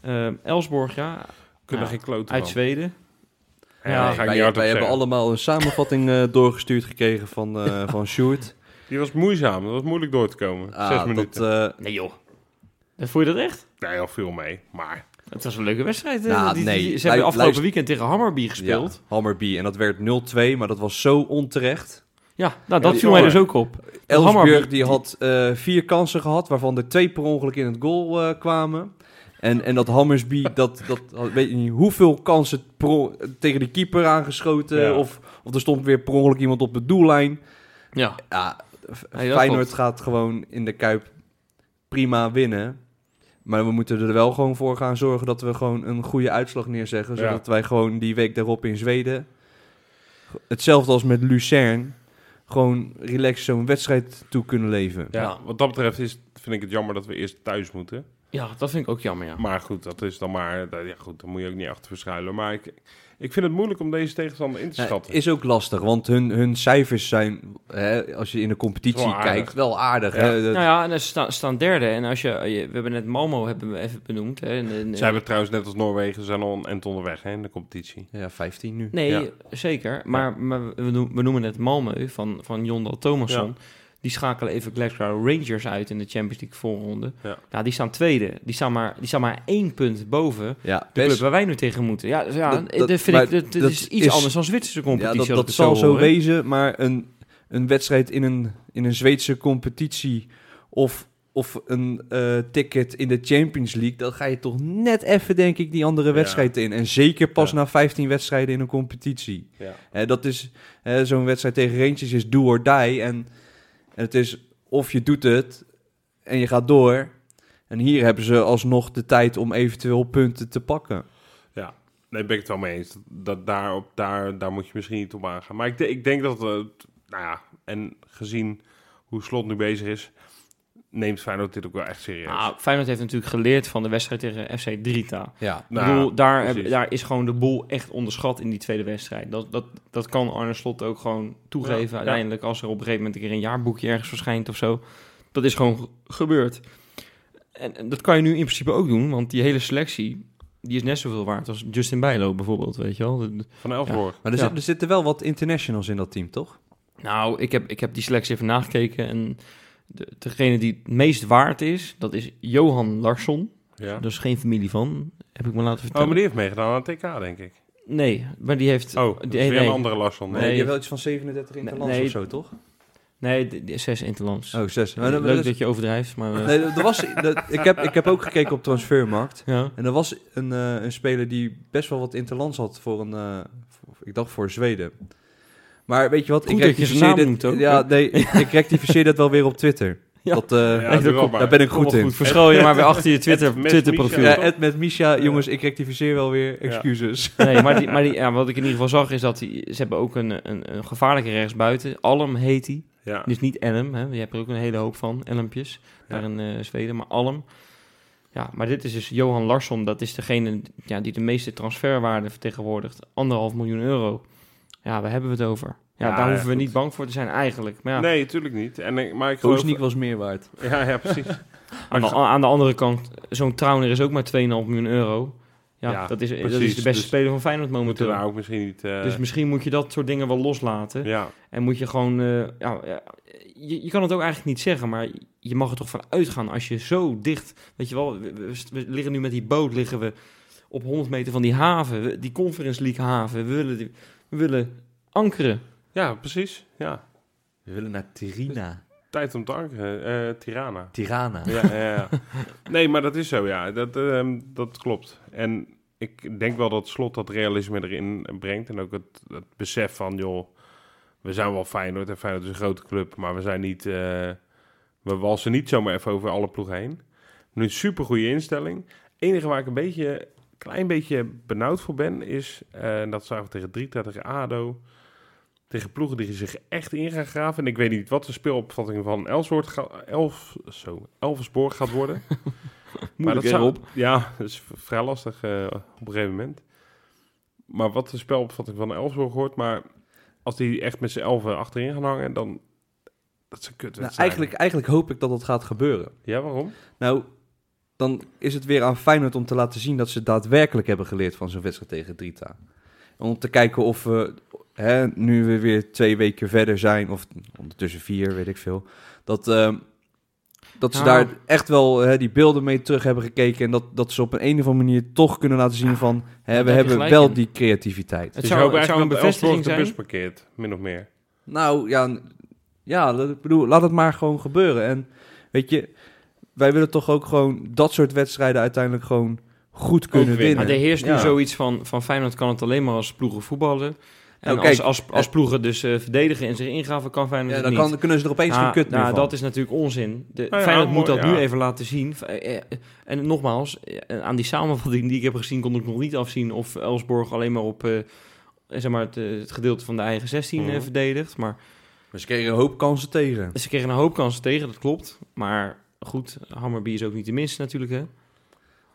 Eh, Elsborg, ja, Kunnen Ja, geen kloten uit van. Zweden. Ja, ga ik wij niet hard op wij hebben allemaal een samenvatting eh, doorgestuurd gekregen van, eh van Sjoerd. Die was moeizaam. Dat was moeilijk door te komen. Ah, Zes dat, minuten. eh, Nee joh. En Vond je dat echt? Nee, al veel mee. Maar Het was een leuke wedstrijd. hè? Nou, Die- die- nee, ze lu- hebben afgelopen luister- weekend tegen Hammerby gespeeld. ja, Hammerby. En dat werd 0-2, maar dat was zo onterecht. Ja, nou dat die viel mij dus ook op. Elsburg die had eh, vier kansen gehad, waarvan er twee per ongeluk in het goal eh, kwamen. En, en dat Hammersby, dat, dat weet je niet hoeveel kansen per on- tegen de keeper aangeschoten. Ja. Of, of er stond weer per ongeluk iemand op de doellijn. Ja, Ja, Feyenoord klopt. gaat gewoon in de Kuip prima winnen. Maar we moeten er wel gewoon voor gaan zorgen dat we gewoon een goede uitslag neerzeggen. Ja. Zodat wij gewoon die week daarop in Zweden... Hetzelfde als met Lucerne. Gewoon relaxed zo'n wedstrijd toe kunnen leven. ja, Ja. wat dat betreft is, vind ik het jammer dat we eerst thuis moeten. ja, dat vind ik ook jammer, ja. Maar goed, dat is dan maar... Ja, goed, daar moet je ook niet achter verschuilen. Maar ik, ik vind het moeilijk om deze tegenstander in te Ja, schatten. is ook lastig, want hun, hun cijfers zijn, hè, als je in de competitie Wel kijkt, wel aardig. Ja. Hè? Dat- Nou ja, en ze staan, staan derde. En als je, je- we hebben net Malmo hebben we even benoemd. Hè, en, en- Zij hebben trouwens net als Noorwegen zijn al een end onderweg hè, in de competitie. ja, 15 nu. Nee, Ja. zeker. Maar, maar we, noemen, we noemen het Malmö van, van Jondal Thomasson. Ja. Die schakelen even Glasgow Rangers uit in de Champions League voorronde. Ja. Ja, die staan tweede. Die staan maar, die staan maar één punt boven Ja, de club waar wij nu tegen moeten. Ja, dus ja Dat- dat, dat- vind maar ik, dat, dat dat is iets is- anders dan Zwitserse ja, competitie. dat, als dat zal zo wezen, maar een, een wedstrijd in een, in een Zweedse competitie of of een eh, ticket in de Champions League, dan ga je toch net even, denk ik, die andere Ja. wedstrijd in. En zeker pas Ja. na 15 wedstrijden in een competitie. Ja. Hè, dat is hè, zo'n wedstrijd tegen Rangers is do or die. En, en het is of je doet het en je gaat door. En hier hebben ze alsnog de tijd om eventueel punten te pakken. Nee, ben ik het wel mee eens. Dat daar, op, daar, daar moet je misschien niet op aangaan. Maar ik, ik denk dat, eh, t- nou ja, en gezien hoe Slot nu bezig is, neemt Feyenoord dit ook wel echt serieus. Nou, Feyenoord heeft natuurlijk geleerd van de wedstrijd tegen FC Drita. Ja. Ik Nou, bedoel, daar, heb- daar is gewoon de boel echt onderschat in die tweede wedstrijd. Dat, dat, dat kan Arne Slot ook gewoon toegeven Ja, ja. uiteindelijk. Als er op een gegeven moment een keer een jaarboekje ergens verschijnt of zo. Dat is gewoon ge- gebeurd. En, en dat kan je nu in principe ook doen, want die hele selectie... die is net zoveel waard als Justin Bijlo bijvoorbeeld, weet je wel. Van Elfborg. Maar er, Ja. zit- er zitten wel wat internationals in dat team, toch? Nou, ik heb, ik heb die selectie even nagekeken en... De, degene die het meest waard is, dat is Johan Larsson. Ja. Dus geen familie van, heb ik me laten Oh, vertellen. maar die heeft meegedaan aan het TK, denk ik. Nee, maar die heeft... Oh, dat is die, weer nee, een andere Larsson. Nee. Nee, je hebt wel iets van 37 interlands nee. of zo, toch? nee, de, de zes interlands. Oh, zes. Maar Leuk dan- dat je overdrijft, maar... eh, Nee, er was, ik, heb, ik heb ook gekeken op Transfermarkt. ja. En er was een, eh, een speler die best wel wat interlands had voor een... eh, voor- ik dacht voor Zweden. Maar weet je wat? Goed ik naam dit, ook, Ja, nee, ik, ik rectificeer dat wel weer op Twitter. Ja. Dat, eh, Ja, dat daar ben ik goed in. goed. Je maar weer achter je Twitter, Twitter profiel. Ja, het met Misha, jongens, ik rectificeer wel weer. Excuses. Nee, maar, die, maar die, ja, wat ik in ieder geval zag is dat die, ze hebben ook een, een, een gevaarlijke rechtsbuiten. Alm heet die. Ja. Dus niet Elm, hè. je hebt er ook een hele hoop van, Elmpjes, daar Ja. in eh, Zweden. Maar Alm. Ja, maar dit is dus Johan Larsson. Dat is degene ja, die de meeste transferwaarde vertegenwoordigt. Anderhalf miljoen euro. Ja, waar hebben we het over? Ja, Ja, daar ja, hoeven we goed. niet bang voor te zijn eigenlijk. Maar ja, Nee, natuurlijk niet. En, ik- maar ik geloof... Was meer waard. Ja, ja, precies. aan, de, aan de andere kant, zo'n Trauner is ook maar 2,5 miljoen euro. Ja, Ja, dat, is, dat is de beste Dus speler van Feyenoord momenteel. we daar ook misschien niet... eh, Dus misschien moet je dat soort dingen wel loslaten. ja. En moet je gewoon... eh, ja, je, je kan het ook eigenlijk niet zeggen, maar je mag er toch van uitgaan als je zo dicht... Weet je wel, we, we- we liggen nu met die boot liggen we op 100 meter van die haven, die Conference League haven. We willen, die- we willen ankeren. ja, precies. Ja. We willen naar Tirina. Tijd om te ankeren. Eh, Tirana. Tirana. Ja, ja, ja. Nee, maar dat is zo, ja. Dat, ehm, dat klopt. En ik denk wel dat Slot dat realisme erin brengt. En ook het, het besef van, joh, we zijn wel Feyenoord. En Feyenoord is een grote club, maar we zijn niet... eh, we walsen niet zomaar even over alle ploegen heen. Nu een super goede instelling. enige waar ik een beetje, klein beetje benauwd voor ben, is... eh, en dat zagen we tegen Drita, tegen ADO... Tegen ploegen die zich echt in gaan graven. En ik weet niet wat de speelopvatting van Elswoord ga, Elf, zo, Elversborg gaat worden. Moeilijk dat zou- erop. Ja, dat is vrij lastig eh, op een gegeven moment. Maar wat de spelopvatting van Elfsborg wordt, maar als die echt met z'n elfen achterin gaan hangen, dan dat is een kut Nou, eigenlijk, eigenlijk hoop ik dat dat gaat gebeuren. Ja, waarom? Nou, dan is het weer aan Feyenoord om te laten zien dat ze daadwerkelijk hebben geleerd van zo'n wedstrijd tegen Drita. Om te kijken of we, hè, nu we weer twee weken verder zijn, of ondertussen vier, weet ik veel, dat, ehm, dat ze Nou. daar echt wel hè, die beelden mee terug hebben gekeken en dat, dat ze op een, een of andere manier toch kunnen laten zien van, hè, we hebben wel in. die creativiteit. Het dus zou- je hoopt het zou eigenlijk een bevestiging de zijn. bus parkeert, min of meer. Nou ja, ja, bedoel, laat het maar gewoon gebeuren. En weet je, wij willen toch ook gewoon dat soort wedstrijden uiteindelijk gewoon goed kunnen winnen. winnen. Maar er heerst nu Ja. zoiets van, van Feyenoord kan het alleen maar als ploegen voetballen. En Nou, kijk, als, als, als ploegen dus eh, verdedigen en zich ingraven, kan Feyenoord Ja, het dan niet. kan, kunnen ze er opeens Nou, geen kut nou, meer van. dat is natuurlijk onzin. De, Nou ja, Feyenoord moet mooi, dat nu even laten zien. Eh, eh, En nogmaals, eh, aan die samenvatting die ik heb gezien, kon ik nog niet afzien of Elsborg alleen maar op eh, zeg maar het, eh, het gedeelte van de eigen 16 eh, Mhm. verdedigt. Maar Maar ze kregen een hoop kansen tegen. ze kregen een hoop kansen tegen, dat klopt. Maar goed, Hammerby is ook niet de minste natuurlijk. Hè?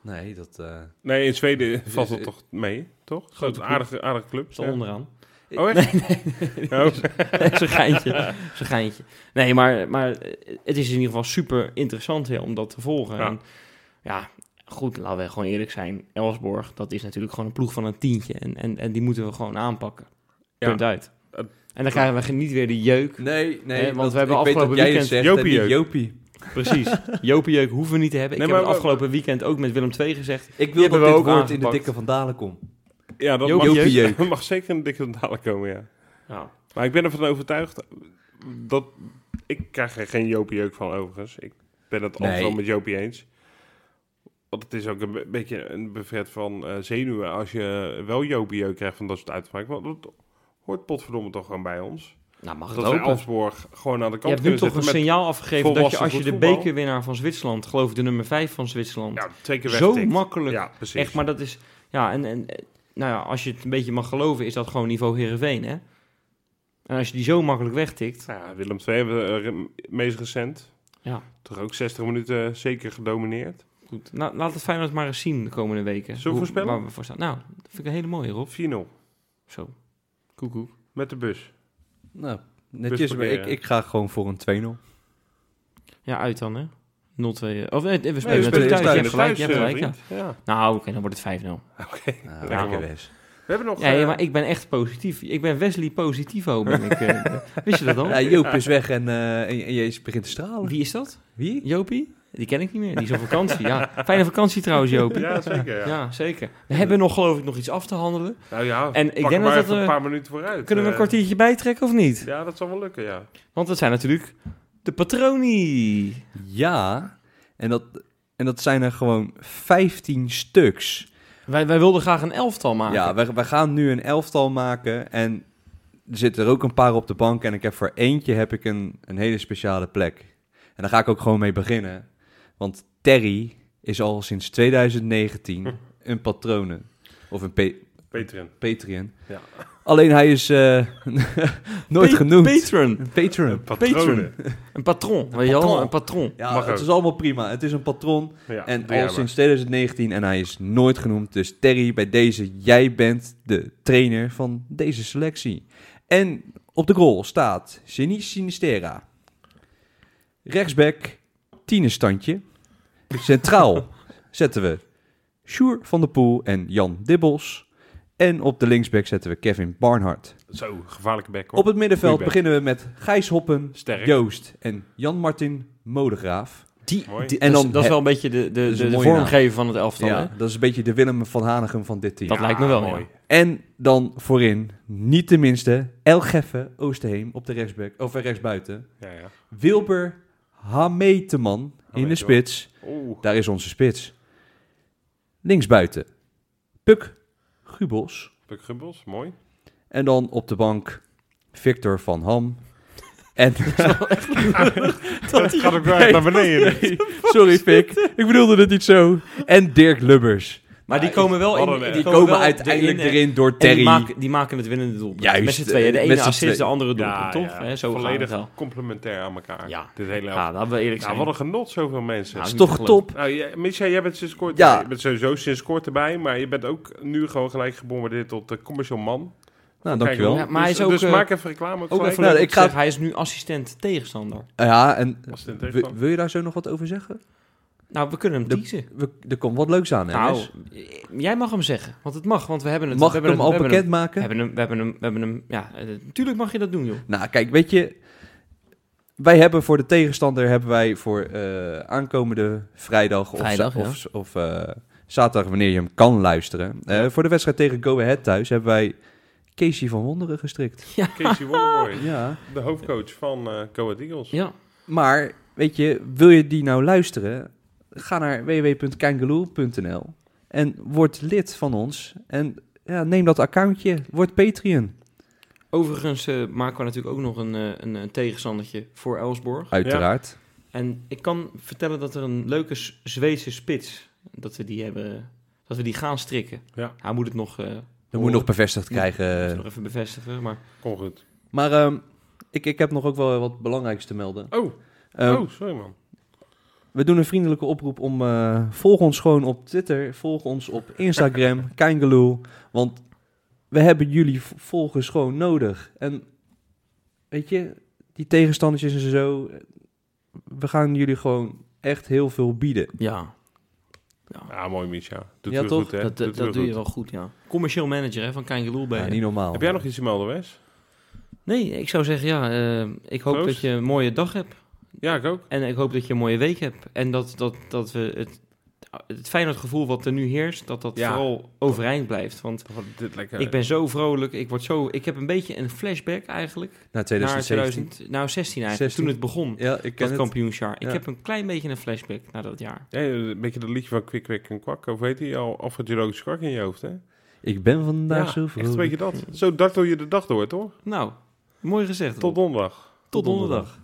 Nee, dat... eh, Nee, in Zweden Dus, valt het eh, toch mee, toch? Grote aardige, aardige club. Ja. onderaan. Oh, echt? Oh. Zo'n geintje. Zo'n geintje. Nee, maar, maar het is in ieder geval super interessant hè, om dat te volgen. Ja. En, ja, goed, laten we gewoon eerlijk zijn. Elsborg, dat is natuurlijk gewoon een ploeg van een tientje. En, en, en die moeten we gewoon aanpakken. Ja. Punt uit. En dan krijgen we niet weer de jeuk. Nee, nee, Nee, want dat- we hebben ik weet afgelopen dat jij het weekend zegt en Jopie. Jopie. Precies. Jopie-jeuk hoeven we niet te hebben. Ik Nee, heb maar het afgelopen weekend ook met Willem II gezegd. Ik wil dat we dit ook woord in de dikke van Dalen komt. Ja, dat Jopie mag, Jopie jeuk. dat mag zeker een dikke dadelijk komen, ja. Ja. Maar ik ben ervan overtuigd dat... Ik krijg er geen Jopie jeuk van, overigens. Ik, ben het Nee. altijd wel met Jopie eens. Want het is ook een be- beetje een buffet van eh, zenuwen als je wel Jopie jeuk krijgt van dat soort uitspraken. Want dat hoort potverdomme toch gewoon bij ons. Nou, mag het Dat. Elfsborg gewoon aan de Je kant hebt nu toch een signaal afgegeven dat je als je de voetbal. bekerwinnaar van Zwitserland, geloof ik de nummer 5 van Zwitserland, ja, twee keer zo makkelijk. Ja, precies. Echt, maar dat is, ja, en, en eh, nou ja, als je het een beetje mag geloven, is dat gewoon niveau Heerenveen, hè? En als je die zo makkelijk wegtikt, Nou ja, Willem II hebben we eh, meest recent. ja, Toch ook 60 minuten zeker gedomineerd. goed. Nou, laat het Feyenoord maar eens zien de komende weken. Hoe- voorspellen? Waar we voor staan. Nou, dat vind ik een hele mooie, Rob. 4-0 Zo. Koekoek. met de bus. Nou, netjes. maar. Ik, ik ga gewoon voor een 2-0. Ja, uit dan, hè? 0-2. Of nee, we spelen spelen natuurlijk thuis. Je hebt gelijk, je hebt eh, gelijk, ja. Nou, oké, dan wordt het 5-0. Oké. Nou, lekker man. Wes. We hebben nog... Ja, ja, eh, maar ik ben echt positief. Ik ben Wesley Positivo, ben ik. eh. Wist je dat al? Ja, Joop is weg en, eh, en, en je begint te stralen. Wie is dat? Wie? Jopie? Die ken ik niet meer. Die is op vakantie. Ja, fijne vakantie trouwens, Jopie. Ja, zeker. Ja. Ja, zeker. We hebben nog, geloof ik, nog iets af te handelen. Nou ja, En ik denk maar dat even dat, een eh, paar minuten vooruit. Kunnen we een Eh, kwartiertje bijtrekken of niet? Ja, dat zal wel lukken, ja. Want dat zijn natuurlijk de patroni. Ja, en dat, en dat zijn er gewoon 15 stuks. Wij, wij wilden graag een elftal maken. Ja, we, we gaan nu een elftal maken en er zitten er ook een paar op de bank. En ik heb voor eentje heb ik een, een hele speciale plek. En daar ga ik ook gewoon mee beginnen. Want Terry is al sinds 2019 een patronen. Of een pe- Patreon. Patreon. Ja. Alleen hij is eh, nooit Pa- genoemd. Patron. Een Patron. Een patron. Weet je wel? patron. Een patron. Ja, Mag het ook. is allemaal prima. Het is een patron. Ja, En al sinds 2019 en hij is nooit genoemd. Dus Terry, bij deze, jij bent de trainer van deze selectie. En op de goal staat Genie Sinistera. Rechtsback, Tienerstandje. Centraal zetten we Sjoer van der Poel en Jan Dibbels. En op de linksback zetten we Kevin Barnhart. Zo, gevaarlijke bek hoor. Op het middenveld Goeie back. beginnen we met Gijs Hoppen, Sterk. Joost en Jan-Martin Modegraaf. Die, Mooi. die- En dat, is, dan dat is wel een beetje de, de, de, vormgever van het elftal. Ja, hè? dat is een beetje de Willem van Hanegem van dit team. Dat lijkt me wel, mooi. ja. En dan voorin, niet de minste, El Geffe Oosterheem op de rechtsback, of rechtsbuiten. Ja, ja. Hameteman in de Hameteman. spits. Oeh. Daar is onze spits. Linksbuiten, Puk Gubels. Puk Gubbels, mooi. En dan op de bank Victor van Ham. En Dat gaat ook naar beneden. Sorry Fik, ik bedoelde het niet zo. En Dirk Lubbers. Maar die komen wel in. Die komen uiteindelijk erin, door Terry. die maken, die maken het winnende doelpunt. Juist, Met z'n tweeën. De ene assist, de andere doelpunt, Ja, toch? ja. Zo Volledig wel. complementair aan elkaar. Ja. Dit hele Ja, dat we eerlijk zijn. Nou, wat een genot, zoveel mensen. Nou, is toch top? Nou, ja, jij bent sinds kort, Ja. je bent sowieso sinds kort erbij, maar je bent ook nu gewoon gelijk gebombardeerd tot de commercial man. Nou, dankjewel. Ja, maar hij dus, is ook, dus eh, maak even reclame. Ook Ook gelijk. even Nou, ik ga- hij is nu assistent tegenstander. Ja, en wil, tegenstander- wil je daar zo nog wat over zeggen? Nou, we kunnen hem De- teasen. We, er komt wat leuks aan, hè? Nou, Wes? jij mag hem zeggen. Want het mag, want we hebben het. Mag we ik hebben hem het- al we hebben bekendmaken? Hem, we hebben hem, we hebben hem, we hebben hem, ja, eh, natuurlijk mag je dat doen, joh. Nou, kijk, weet je... Wij hebben voor de tegenstander hebben wij voor eh, aankomende vrijdag of, Vrijdag, ja. of, of eh, zaterdag, wanneer je hem kan luisteren. eh, voor de wedstrijd tegen Go Ahead thuis hebben wij Casey van Wonderen gestrikt. Casey Wonderboy, Ja. de hoofdcoach van eh Go Ahead Eagles. Ja, Maar, weet je, wil je die nou luisteren? Ga naar www.kangaloo.nl en word lid van ons. En ja, neem dat accountje, word Patreon. overigens eh, maken we natuurlijk ook nog een, eh, een, een tegenstandertje voor Elsborg. Uiteraard. En ik kan vertellen dat er een leuke Zweedse spits, dat we die hebben, dat we die gaan strikken. Ja. Hij moet het nog, eh Dat moet nog bevestigd moet krijgen. nog even bevestigen, maar Kom goed. Maar ehm, ik, ik heb nog ook wel wat belangrijks te melden. Oh, Ehm, oh, sorry man. We doen een vriendelijke oproep om... eh, volg ons gewoon op Twitter. Volg ons op Instagram. Kangaloo. Want we hebben jullie volgers gewoon nodig. En weet je, die tegenstandertjes en zo... We gaan jullie gewoon echt heel veel bieden. ja, Ja, mooi Micha. Doet Ja, toch? goed, hè? dat, Doet dat, doe je wel goed, ja. Commercieel manager hè, van Kangaloo ben Ja, je. niet normaal. Heb jij nog iets te melden, Wes? Nee, ik zou zeggen, ja, eh, ik hoop Proost. dat je een mooie dag hebt. Ja, ik ook. En ik hoop dat je een mooie week hebt. En dat, dat, dat we het het Feyenoord gevoel wat er nu heerst, dat dat Ja. vooral overeind blijft. Want dit lekker... ik ben zo vrolijk, ik word zo... Ik heb een beetje een flashback eigenlijk Na naar 2017. 2000, nou 16 eigenlijk, 16. toen het begon. Ja, ik ken Dat het. kampioensjaar. Ik heb een klein beetje een flashback naar dat jaar. Ja, een beetje dat liedje van Kwik, Kwik en Kwak. Of weet hij al? Of het Jologische Kwak in je hoofd, hè? Ik ben vandaag ja, zo echt vrolijk. een beetje dat. Zo dartel je de dag door, toch? Nou, mooi gezegd. Tot donderdag. Tot donderdag.